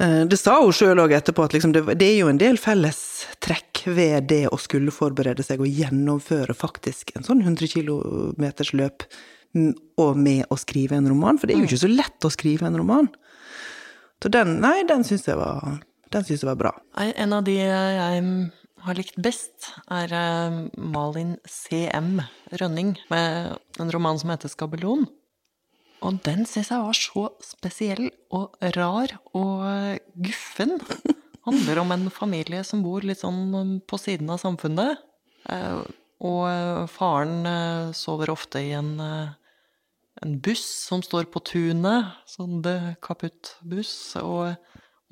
eh, det sa hun sjøl òg etterpå, at liksom det, det er jo en del fellestrekk ved det å skulle forberede seg og gjennomføre faktisk en sånn 100 km løp og med å skrive en roman, for det er jo ikke så lett å skrive en roman. Så den, nei, den syns jeg var den synes jeg var bra. En av de jeg har likt best, er eh, Malin C.M. Rønning, med en roman som heter Skabelon. Og den syns jeg var så spesiell og rar og guffen. Handler om en familie som bor litt sånn på siden av samfunnet. Eh, Og faren eh, sover ofte i en, eh, en buss som står på tunet, sånn det kaputtbuss. Og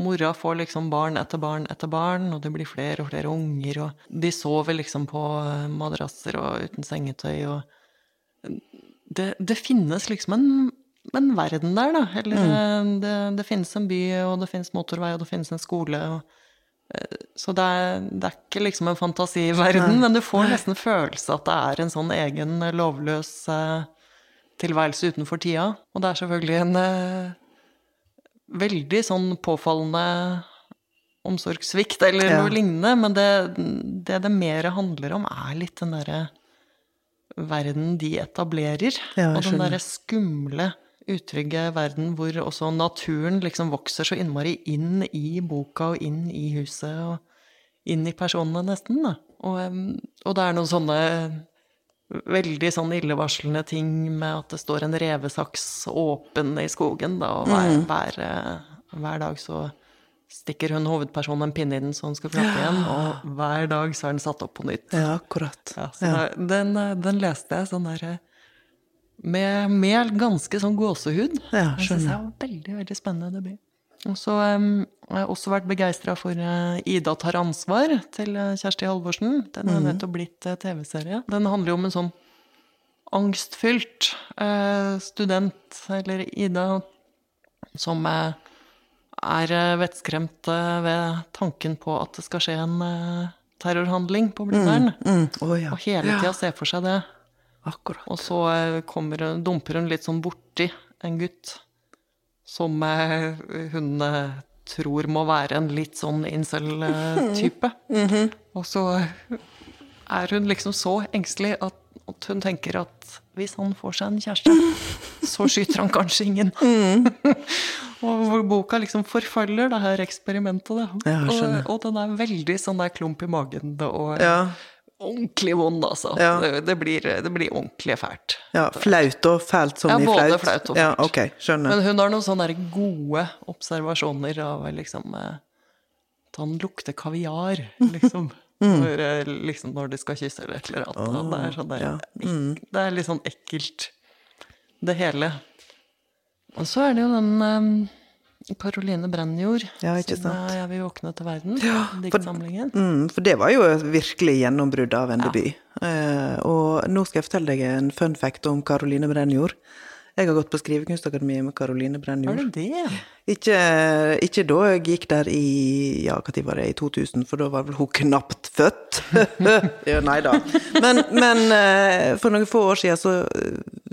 mora får liksom barn etter barn etter barn, og det blir flere og flere unger, og de sover liksom på eh, madrasser og uten sengetøy, og det, det finnes liksom en, en verden der, da. Eller mm. det, det finnes en by, og det finnes motorvei, og det finnes en skole. Og, eh, så det er, det er ikke liksom en fantasiverden, men du får nesten følelse at det er en sånn egen eh, lovløs eh, tilværelse utenfor tida. Og det er selvfølgelig en eh, veldig sånn påfallende omsorgssvikt eller Ja. noe lignende, men det, det det mer handler om, er litt den derre verden de etablerer. Ja, og den derre skumle, utrygge verden hvor også naturen liksom vokser så innmari inn i boka og inn i huset og inn i personene, nesten. Da. Og, og det er noen sånne veldig sånn illevarslende ting med at det står en revesaks åpen i skogen, da, og hver, hver, eh, hver dag så stikker hun hovedpersonen en pinne i den så hun skal klappe igjen, og hver dag så er den satt opp på nytt. Ja, akkurat. Ja, det- Den, eh, den leste jeg sånn der med, med ganske sånn gåsehud. Ja, Jeg synes syns det var veldig, veldig spennende debut. Og så um, har jeg også vært begeistra for uh, Ida tar ansvar til eh, Kjersti Halvorsen. Den er mm. nettopp blitt uh, TV-serie. Den handler jo om en sånn angstfylt student, eller Ida, som er vettskremt ved tanken på at det skal skje en terrorhandling på Blindern. Mm. Å ja. Og hele tida ser for seg det. Akkurat. Og så kommer, dumper hun litt sånn borti en gutt som eh, hun eh, tror må være en litt sånn incel-type. Og så er hun liksom så engstelig at, at hun tenker at hvis han får seg en kjæreste, så skyter han kanskje ingen. og boka liksom forfølger det her eksperimentet. Da. Ja, og, og den er veldig sånn der klump i magen og Ja. Ordentlig vond, altså. Ja. Det, det, blir, det blir ordentlig fælt. ja. Flaut og fælt som Ja, i både flaut? og fælt. Ja, ok, skjønner. Men hun har noen sånne gode observasjoner av liksom eh, At han lukter kaviar, liksom. Når, eh, liksom når de skal kysse eller et eller annet. Oh, det, er sånn der, ja. mm. det er litt sånn ekkelt, det hele. Og så er det jo den eh, Karoline Brennjord. Ja, ikke sant. sant. Jeg vil våkne til verden. ja, Diktsamlingen. Mm, for det var jo virkelig gjennombruddet av en debut. Eh, og nå skal jeg fortelle deg en fun fact om Caroline Brennjord. Jeg har gått på Skrivekunstakademiet med Caroline Var Brennjord. det det? Ikke, ikke da jeg gikk der i ja, tid var det, i 2000, for da var vel hun knapt født. ja, nei da. Men, men eh, for noen få år siden så,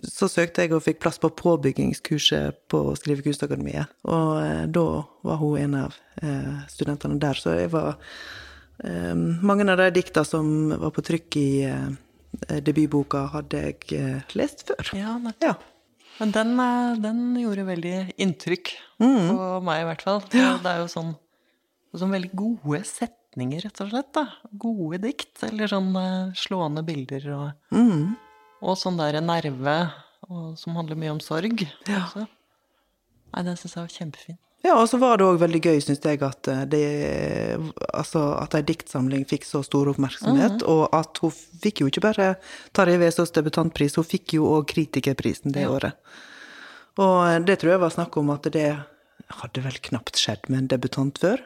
så søkte jeg og fikk plass på påbyggingskurset på Skrivekunstakademiet. Og eh, da var hun en av eh, studentene der, så jeg var Mange av de dikta som var på trykk i debutboka, hadde jeg lest før. Ja, nettopp. Ja. Men den, eh, den gjorde veldig inntrykk Mm. på meg, i hvert fall. Det er jo sånn, sånn veldig gode setninger, rett og slett. da. Gode dikt, eller sånn eh, slående bilder og, Mm. og sånn der nerve og, som handler mye om sorg. Ja. Nei, den syns jeg var kjempefin. Ja, og så var det òg veldig gøy, syns jeg, at eh, det Altså at ei diktsamling fikk så stor oppmerksomhet, og at hun fikk jo ikke bare Tarjei Vesaas debutantpris, hun fikk jo òg kritikerprisen det Ja. året. Og eh, det tror jeg var snakk om at det hadde vel knapt skjedd med en debutant før.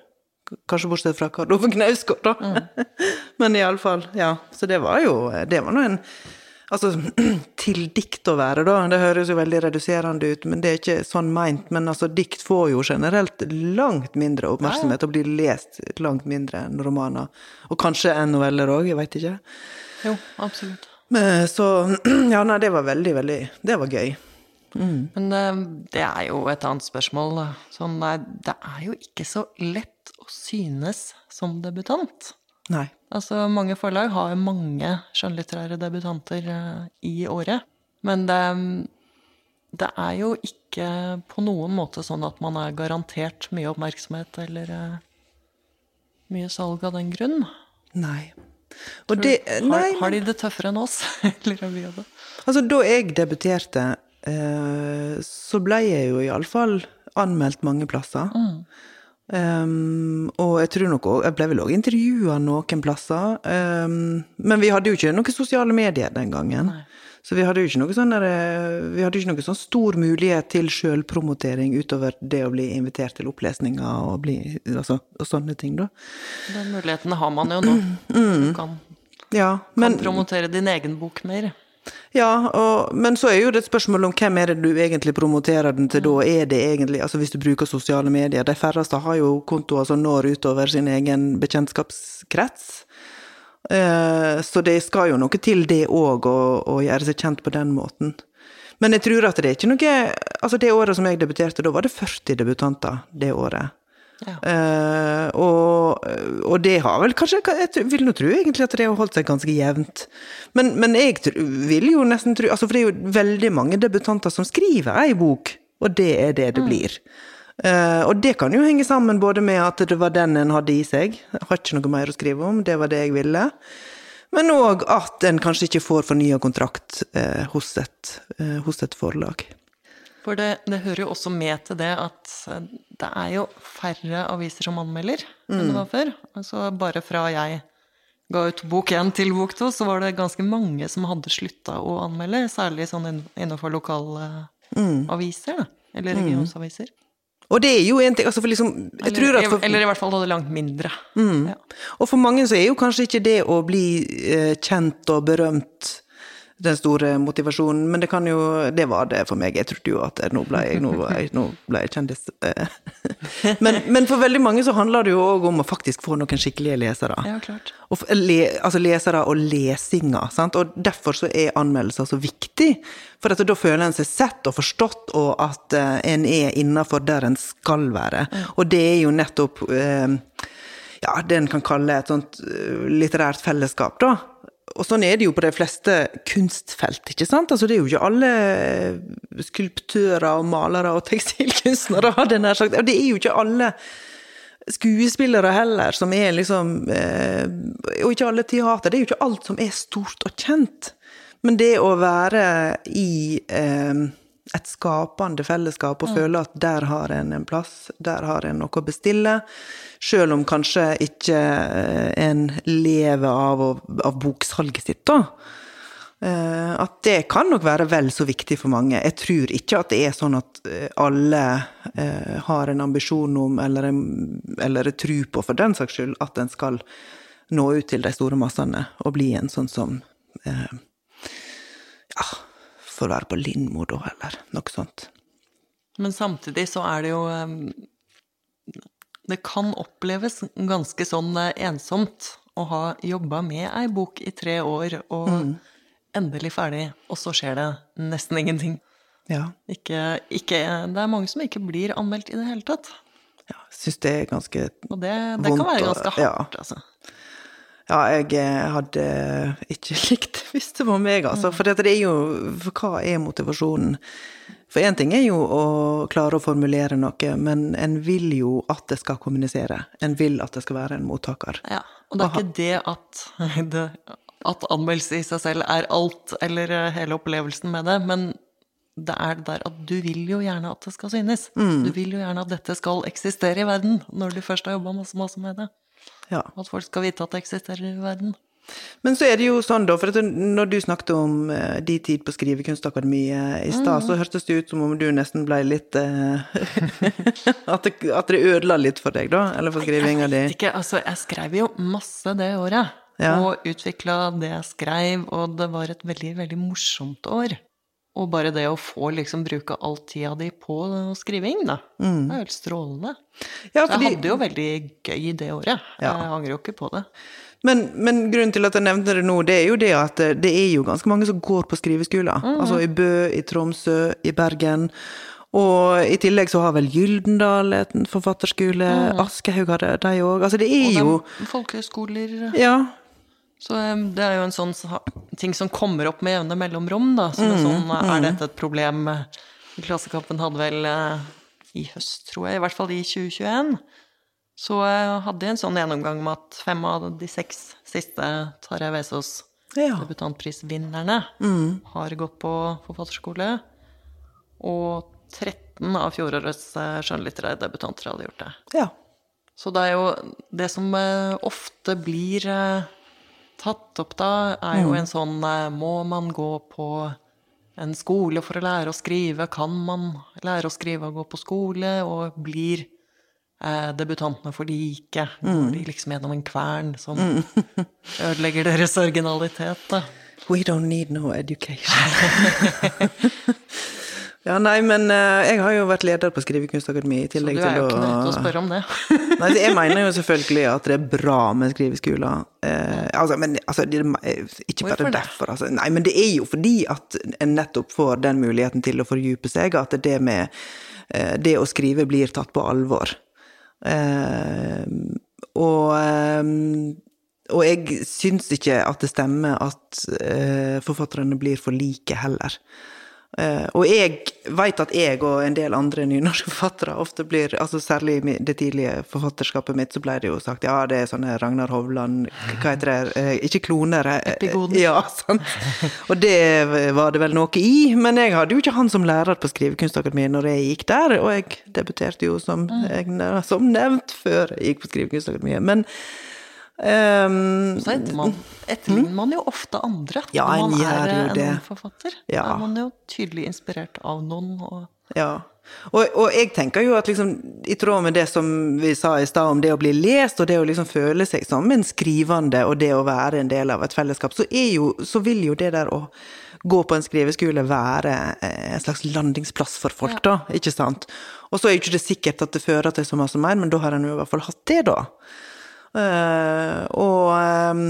Kanskje bortsett fra Karl Ove Knausgård, da. Men iallfall, ja. Så det var jo Det var nå en Altså, til dikt å være, da. Det høres jo veldig reduserende ut, men det er ikke sånn meint. Men altså, dikt får jo generelt langt mindre oppmerksomhet og blir lest langt mindre enn romaner. Og kanskje enn noveller òg, jeg veit ikke. Jo, absolutt. Men, så ja, nei, det var veldig, veldig Det var gøy. Men eh, det er jo et annet spørsmål. da. Sånn, nei, det er jo ikke så lett å synes som debutant. Nei. Altså, mange forlag har mange skjønnlitterære debutanter eh, i året. Men det, det er jo ikke på noen måte sånn at man er garantert mye oppmerksomhet eller eh, mye salg av den grunn. Nei. Og det Nei, Har, har de det tøffere enn oss? eller har vi det? Altså, da jeg debuterte, eh, så ble jeg jo iallfall anmeldt mange plasser. Um, og jeg tror nok også, jeg ble vel òg intervjua noen plasser. Um, men vi hadde jo ikke noen sosiale medier den gangen. Så vi hadde jo ikke noe sånn eh, noe sånn stor mulighet til sjølpromotering utover det å bli invitert til opplesninger og, bli, altså, og sånne ting, da. Den muligheten har man jo nå. Mm. Du kan, Ja, kan promotere din egen bok mer. Ja, og, men så er jo det et spørsmål om hvem er det du egentlig promoterer den til da. Er det egentlig, altså Hvis du bruker sosiale medier De færreste har jo kontoer som når utover sin egen bekjentskapskrets. Eh, så det skal jo noe til det òg, å gjøre seg kjent på den måten. Men jeg tror at det er ikke noe Altså det året som jeg debuterte, da var det 40 debutanter det året. Ja. Eh, og, og det har vel kanskje Jeg vil nå tro egentlig at det har holdt seg ganske jevnt. Men, men jeg vil jo nesten tro altså For det er jo veldig mange debutanter som skriver ei bok, og det er det det blir. Uh, og det kan jo henge sammen både med at det var den en hadde i seg, jeg har ikke noe mer å skrive om, det var det jeg ville. Men òg at en kanskje ikke får fornya kontrakt eh, hos, et, eh, hos et forlag. For det, det hører jo også med til det at eh, det er jo færre aviser som anmelder enn det var før. Altså bare fra jeg ga ut bok én til bok to, så var det ganske mange som hadde slutta å anmelde, særlig sånn innenfor lokale aviser, da. Eller regionsaviser. Og det er jo en ting altså for liksom, jeg tror Eller, at for, eller i hvert fall hadde langt mindre. Ja. Og for mange så er jo kanskje ikke det å bli eh, kjent og berømt den store motivasjonen, men det kan jo Det var det for meg. Jeg trodde jo at nå ble jeg, nå ble jeg, nå ble jeg kjendis. eh. Men, men for veldig mange så handler det jo òg om å faktisk få noen skikkelige lesere. ja, klart. Og altså lesere og lesinga. Sant? Og derfor så er anmeldelser så viktig. For at da føler en seg sett og forstått, og at eh, en er innafor der en skal være. Og det er jo nettopp eh, ja, det en kan kalle et sånt eh, litterært fellesskap, da. Og sånn er det jo på de fleste kunstfelt, ikke sant? Altså det er jo ikke alle skulptører og malere og tekstilkunstnere, hadde jeg nær sagt. Og det er jo ikke alle skuespillere heller, som er liksom eh, Og ikke alle teater. Det er jo ikke alt som er stort og kjent. Men det å være i eh, et skapende fellesskap og føle at der har en en plass, der har en noe å bestille, sjøl om kanskje ikke eh, en lever av, av boksalget sitt, da. Eh, at det kan nok være vel så viktig for mange. Jeg tror ikke at det er sånn at eh, alle har en ambisjon om, eller en, eller en tro på for den saks skyld, at en skal nå ut til de store massene og bli en sånn som eh, Ja, får være på Lindmo, da, eller noe sånt. Men samtidig så er det jo Det kan oppleves ganske sånn eh, ensomt å ha jobba med ei bok i tre år og endelig ferdig, og så skjer det nesten ingenting. Ja. Ikke, ikke, det er mange som ikke blir anmeldt i det hele tatt. ja Syns det er ganske vondt. Og det, det kan være være hardt, ganske ja. altså. Ja, jeg eh, hadde ikke likt det hvis det var meg, altså. For det er jo For hva er motivasjonen? For én ting er jo å klare å formulere noe, men en vil jo at det skal kommunisere. En vil at det skal være en mottaker. Ja, og det er ikke det at, det, at anmeldelse i seg selv er alt, eller eh, hele opplevelsen med det, men det er det der at du vil jo gjerne at det skal synes. Mm. Du vil jo gjerne at dette skal eksistere i verden, når du først har jobba masse, masse med det. Ja. At folk skal vite at det eksisterer i verden. Men så er det jo sånn, da, for at når du snakket om uh, de tid på Skrivekunstakademiet i stad, så hørtes det ut som om du nesten ble litt uh, at, det, at det ødela litt for deg, da? Eller for skrivinga di? Vet ikke, altså, jeg skrev jo masse det året. Ja. Og utvikla det jeg skrev, og det var et veldig, veldig morsomt år. Og bare det å få liksom bruke all tida di på skriving, da. Det er helt strålende. Ja, Så fordi, jeg hadde jo veldig gøy det året. Ja. Jeg angrer jo ikke på det. men, men grunnen til at jeg nevnte det nå, det er jo det at det, det er jo ganske mange som går på skriveskoler. Altså i Bø, i Tromsø, i Bergen. Og i tillegg så har vel Gyldendal et forfatterskole, Aschehoug har de òg. Altså det er jo folkehøyskoler Ja. Så det er jo en sånn ting som kommer opp med jevne mellomrom, da. Som er sånn, er dette et problem? Klassekampen hadde vel eh, i høst, tror jeg, i hvert fall i 2021, så eh, hadde jeg en sånn gjennomgang med at fem av de seks siste Tarjei Vesaas Ja. debutantprisvinnerne har gått på forfatterskole, og 13 av fjorårets eh, skjønnlitterære debutanter hadde gjort det. ja. Så det er jo det som eh, ofte blir eh, tatt opp da, er jo en sånn eh, Må man gå på en skole for å lære å skrive? Kan man lære å skrive og gå på skole? Og blir eh, debutantene for like? Går de liksom gjennom en kvern som ødelegger deres originalitet, da? We don't need no education. ja, nei, men uh, jeg har jo vært leder på Skrivekunstakademiet i tillegg til å Så du er jo ikke nødt til å spørre om det. Nei, jeg mener jo selvfølgelig at det er bra med skriveskoler. Eh, altså, men altså, det, er ikke bare Hvorfor det? derfor. Altså. Nei, men det er jo fordi at en nettopp får den muligheten til å fordype seg, at det med eh, det å skrive blir tatt på alvor. Eh, og eh, og jeg syns ikke at det stemmer at eh, forfatterne blir for like heller. Eh, og jeg veit at jeg og en del andre nynorske forfattere ofte blir altså Særlig i det tidlige forfatterskapet mitt, så ble det jo sagt ja, det er sånne Ragnar Hovland Hva heter det? Eh, ikke kloner. eh, Epigoden. Ja, sant. Og det var det vel noe i. Men jeg hadde jo ikke han som lærer på Skrivekunstakademiet når jeg gikk der, og jeg debuterte jo som, som nevnt før jeg gikk på Skrivekunstakademiet. Men ehm, Så etter man, etterligner man jo ofte andre Ja, når man er jo eh, det. en forfatter. Ja. Da er man jo tydelig inspirert av noen. Og Ja. Og, og jeg tenker jo at liksom, i tråd med det som vi sa i stad om det å bli lest, og det å liksom føle seg som en skrivende, og det å være en del av et fellesskap, så, er jo, så vil jo det der å gå på en skriveskole være eh, en slags landingsplass for folk, da, ikke sant? Og så er jo ikke det sikkert at det fører til så masse mer, men da har en jo i hvert fall hatt det, da. Eh, og ehm,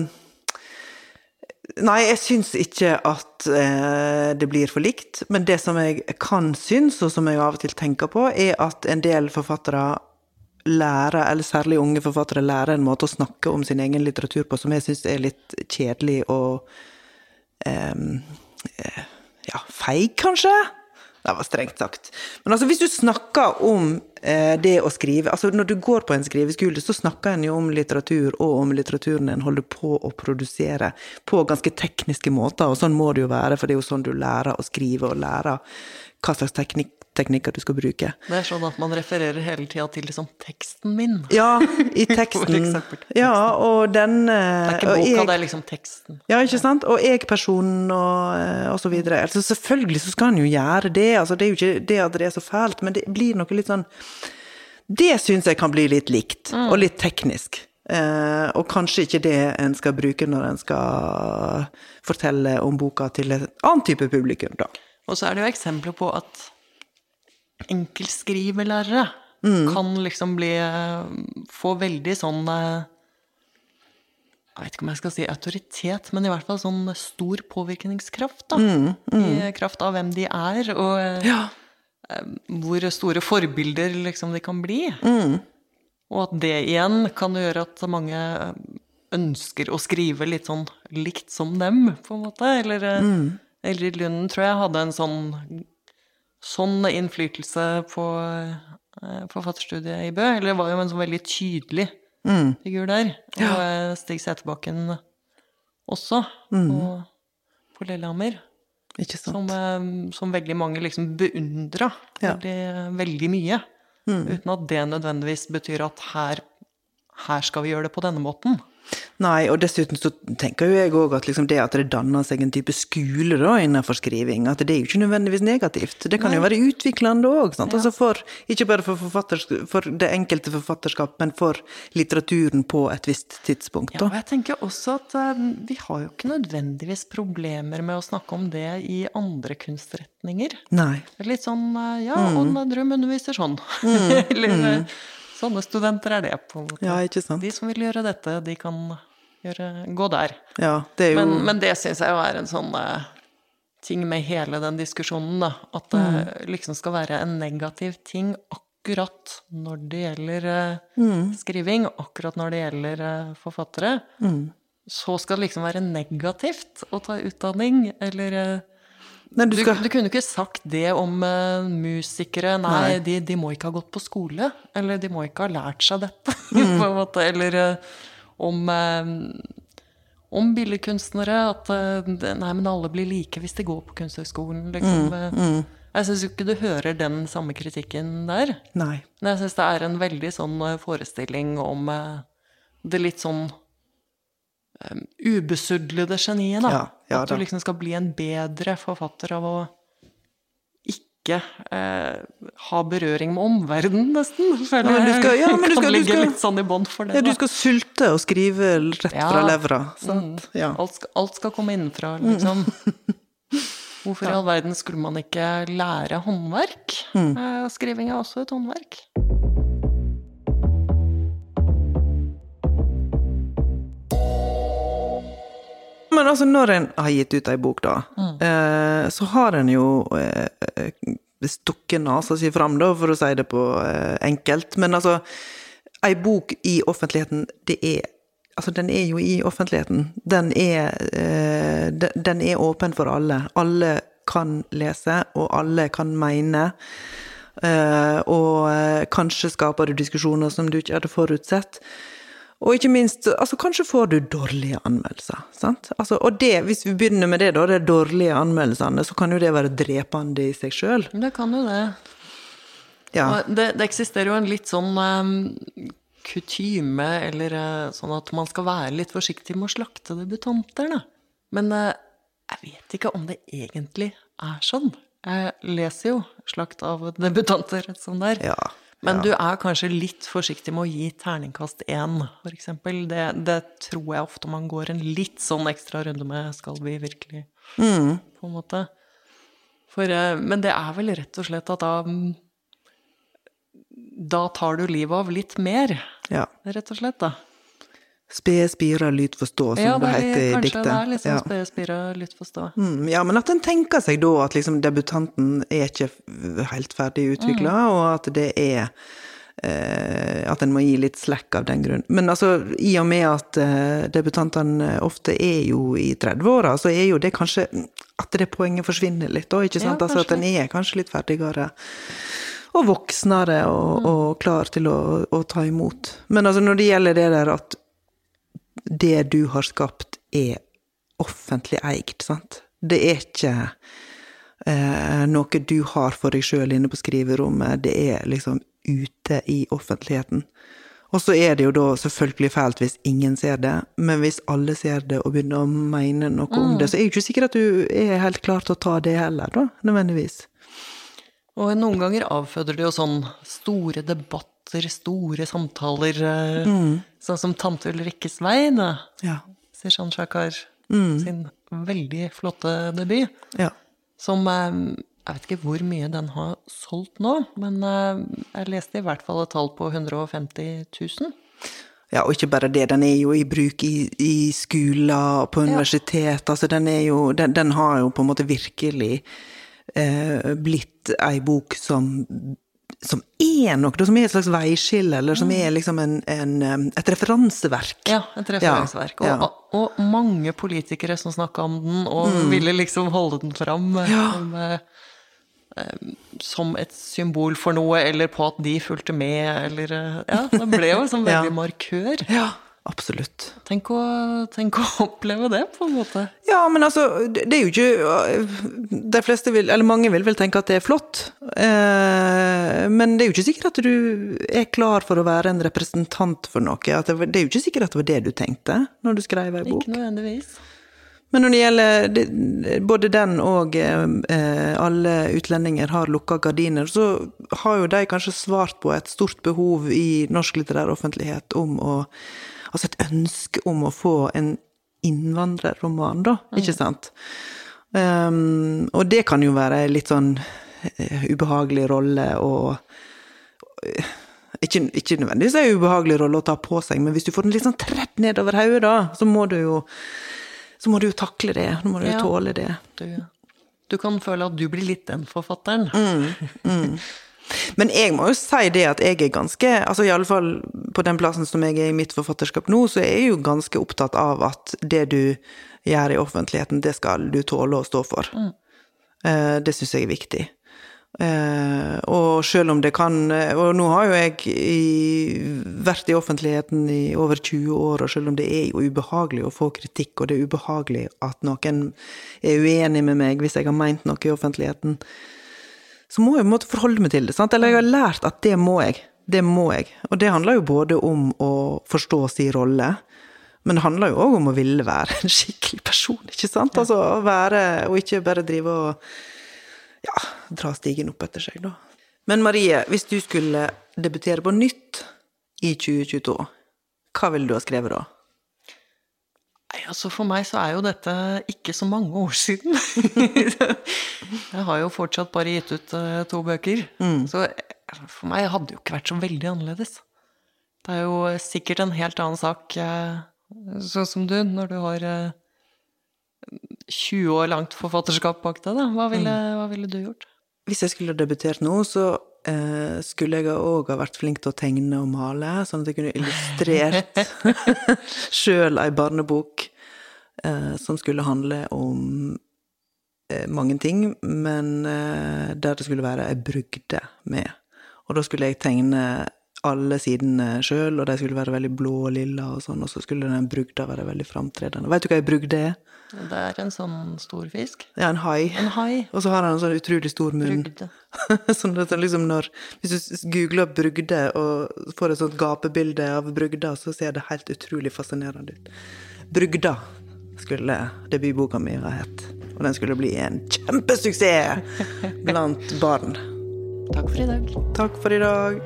Nei, jeg syns ikke at eh, det blir for likt. Men det som jeg kan synes, og som jeg av og til tenker på, er at en del forfattere lærer, eller særlig unge forfattere, lærer en måte å snakke om sin egen litteratur på som jeg syns er litt kjedelig og em, eh, ja, feig, kanskje? Det var strengt sagt. Men altså, hvis du snakker om eh, det å skrive altså Når du går på en skriveskole, så snakker en jo om litteratur, og om litteraturen en holder på å produsere, på ganske tekniske måter. Og sånn må det jo være, for det er jo sånn du lærer å skrive, og lærer hva slags teknikk teknikker du skal bruke. Det er sånn at man refererer hele tida til liksom teksten min. Ja, i teksten. teksten. Ja, og den Det er ikke boka, jeg- det er liksom teksten. Ja, ikke sant? Og jeg-personen og, eh, og så videre. Altså, selvfølgelig så skal han jo gjøre det. Altså, det er jo ikke det at det er så fælt, men det blir noe litt sånn Det syns jeg kan bli litt likt, og litt teknisk. Eh, og kanskje ikke det en skal bruke når en skal fortelle om boka til et annet type publikum, da. Og så er det jo eksempler på at enkeltskrivelærere kan liksom bli Få veldig sånn eh, Jeg vet ikke om jeg skal si autoritet, men i hvert fall sånn stor påvirkningskraft, da. I kraft av hvem de er, og eh, Ja. hvor store forbilder liksom de kan bli. Og at det igjen kan gjøre at mange ønsker å skrive litt sånn likt som dem, på en måte. Eller mm. Elrid Lunden tror jeg hadde en sånn, sånn innflytelse på eh, forfatterstudiet i Bø. Eller det var jo en sånn veldig tydelig figur der. Og eh, Stig Sæterbakken også, på, på Lillehammer. Som, eh, som veldig mange liksom beundra Ja. veldig, veldig mye. Uten at det nødvendigvis betyr at her, her skal vi gjøre det på denne måten. Nei, og dessuten så tenker jo jeg òg at liksom det at det danner seg en type skole da innenfor skriving, at det er jo ikke nødvendigvis negativt. Det kan jo være utviklende òg. Altså for, ikke bare for, for det enkelte forfatterskap, men for litteraturen på et visst tidspunkt. Ja, og jeg tenker også at uh, vi har jo ikke nødvendigvis problemer med å snakke om det i andre kunstretninger. Nei. Litt sånn uh, Ja, Mm. Ånne Drøm underviser sånn. Eller mm. sånne studenter er det, på en måte. Ja, ikke sant. De som vil gjøre dette, de kan gjøre, gå der. Ja, det jo Men, men det syns jeg jo er en sånn uh, ting med hele den diskusjonen, da. At det Mm. liksom skal være en negativ ting akkurat når det gjelder uh, Mm. skriving, akkurat når det gjelder uh, forfattere. Mm. Så skal det liksom være negativt å ta utdanning, eller eh, Nei, du du, skal du kunne ikke sagt det om uh, musikere. Nei, Nei. De, de må ikke ha gått på skole. Eller de må ikke ha lært seg dette. Mm. Eller eh, om, eh, om billedkunstnere. At eh, nei, men alle blir like hvis de går på Kunsthøgskolen. Liksom. Mm, mm. Jeg syns ikke du hører den samme kritikken der. Nei. Men jeg syns det er en veldig sånn eh, forestilling om eh, det litt sånn um, ubesudlede geniet, da. Ja, ja At du liksom skal bli en bedre forfatter av å ikke eh, ha berøring med omverdenen, nesten. Føler Ja, jeg skal- ja, men kan skal- ligge skal- litt sånn i bånd for det. Ja, du skal sulte og skrive rett Ja. fra levra. Ja. Alt, skal, alt skal komme innenfra, liksom. Hvorfor i all verden skulle man ikke lære håndverk? Mm. Eh, skriving er også et håndverk. Men altså, når en har gitt ut ei bok, da, Mm. eh, så har en jo eh, eh, stukket nesa si fram, da, for å si det på eh, enkelt. Men altså, ei bok i offentligheten, det er Altså, den er jo i offentligheten. Den er, eh, den, den er åpen for alle. Alle kan lese, og alle kan mene. Eh, og eh, kanskje skaper du diskusjoner som du ikke hadde forutsett. Og ikke minst, altså kanskje får du dårlige anmeldelser. sant? Altså, og det, hvis vi begynner med det, da, de dårlige anmeldelsene, så kan jo det være drepende i seg sjøl. Det kan jo det. Ja. Det, det eksisterer jo en litt sånn um, kutyme, eller eh, sånn at man skal være litt forsiktig med å slakte debutanter, da. Men eh, jeg vet ikke om det egentlig er sånn. Jeg leser jo 'Slakt av debutanter' som det er. Ja. Men du er kanskje litt forsiktig med å gi terningkast én, eksempel. Det, det tror jeg ofte man går en litt sånn ekstra runde med, skal vi virkelig, på en måte. For, eh, men det er vel rett og slett at da mm, Da tar du livet av litt mer, ja. rett og slett, da. Spede spirer lyt forstå, som Ja, det det er, heter i diktet. det er liksom ja. spede spira litt for. Mm, ja, men at en tenker seg da at liksom debutanten er ikke helt ferdig utvikla, Mm. og at det er eh, At en må gi litt slack av den grunn. Men altså, i og med at eh, debutantene ofte er jo i 30-åra, så er jo det kanskje At det poenget forsvinner litt, da, ikke sant? Ja, altså at en er kanskje litt ferdigere. Og voksnere og, og klar til å, å ta imot. Men altså, når det gjelder det der at det du har skapt, er offentlig eid, sant? Det er ikke eh, noe du har for deg sjøl inne på skriverommet. Det er liksom ute i offentligheten. Og så er det jo da selvfølgelig fælt hvis ingen ser det, men hvis alle ser det og begynner å mene noe mm. om det, så er det ikke sikkert at du er helt klar til å ta det heller, da, nødvendigvis. Og noen ganger avføder det jo sånn store debatter, store samtaler, eh, mm. Sånn som tante Ulrikkes vei, da. Ja. Sishan Shakar mm. sin veldig flotte debut. Ja. Som eh, jeg vet ikke hvor mye den har solgt nå, men eh, jeg leste i hvert fall et tall på 150 000. Ja, og ikke bare det, den er jo i bruk i, i skoler, på universitet. Ja. Altså, den er jo den, den, har jo på en måte virkelig eh, blitt ei bok som som er noe, som er et slags veiskille, eller som er liksom en, en, et referanseverk. Ja, et referanseverk. Ja, og, ja. og, mange politikere som snakka om den, og mm. ville liksom holde den fram. Ja. Som, eh, som et symbol for noe, eller på at de fulgte med, eller eh, Ja, det ble jo som veldig markør. Ja. Absolutt. Tenk å, tenk å, oppleve det, på en måte. Ja, men altså, det er jo ikke De fleste vil, eller mange vil vel tenke at det er flott. Eh, men det er jo ikke sikkert at du er klar for å være en representant for noe. Det, det, er jo ikke sikkert at det var det du tenkte når du skrev ei bok. Ikke nødvendigvis. Men når det gjelder det, både den og eh, alle utlendinger har lukka gardiner, så har jo de kanskje svart på et stort behov i norsk litterær offentlighet om å Altså et ønske om å få en innvandrerroman, da, ikke sant? Um, og det kan jo være litt sånn uh, ubehagelig rolle og uh, ikke, ikke, nødvendigvis en ubehagelig rolle å ta på seg, men hvis du får den litt sånn tredd nedover hodet, da, så må du jo så må du jo takle det. Nå må du jo ja, tåle det. Du, du, kan føle at du blir litt den forfatteren. Mm, mm. Men jeg må jo si det at jeg er ganske altså i alle fall på den plassen som jeg er i mitt forfatterskap nå, så er jeg jo ganske opptatt av at det du gjør i offentligheten, det skal du tåle å stå for. Mm. Eh, det syns jeg er viktig. Eh, og sjøl om det kan Og nå har jo jeg i, vært i offentligheten i over 20 år, og selv om det er jo ubehagelig å få kritikk, og det er ubehagelig at noen er uenig med meg hvis jeg har meint noe i offentligheten, så må jeg på en måte forholde meg til det. Sant? Eller jeg har lært at det må jeg. Det må jeg. Og det handler jo både om å forstå sin rolle, men det handler jo òg om å ville være en skikkelig person, ikke sant? Altså å være, og ikke bare drive og ja, dra stigen opp etter seg, da. Men Marie, hvis du skulle debutere på nytt i 2022, hva ville du ha skrevet da? Altså For meg så er jo dette ikke så mange år siden. jeg har jo fortsatt bare gitt ut uh, to bøker. Mm. Så eh, for meg hadde det jo ikke vært så veldig annerledes. Det er jo sikkert en helt annen sak, uh, sånn som du, når du har uh, 20 år langt forfatterskap bak deg. Da. Hva ville, mm. hva ville du gjort? Hvis jeg skulle debutert nå, så eh, skulle jeg òg ha vært flink til å tegne og male, sånn at jeg kunne illustrert sjøl ei barnebok eh, som skulle handle om eh, mange ting, men eh, der det skulle være ei brygde med. Og da skulle jeg tegne alle sidene sjøl, og de skulle være veldig blå og lilla og sånn, og så skulle den brugda være veldig framtredende. Veit du hva ei brugde er? Det er en sånn stor fisk. Ja, en hai. En hai. Og så har han en sånn utrolig stor munn. Brugde. sånn at liksom når Hvis du googler brugde og får et sånt gapebilde av brugda, så ser det helt utrolig fascinerende ut. Brugda skulle debutboka mi ha hett. Og den skulle bli en kjempesuksess blant barn. Takk for i dag. Takk for i dag.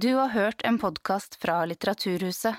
Du har hørt en podkast fra Litteraturhuset.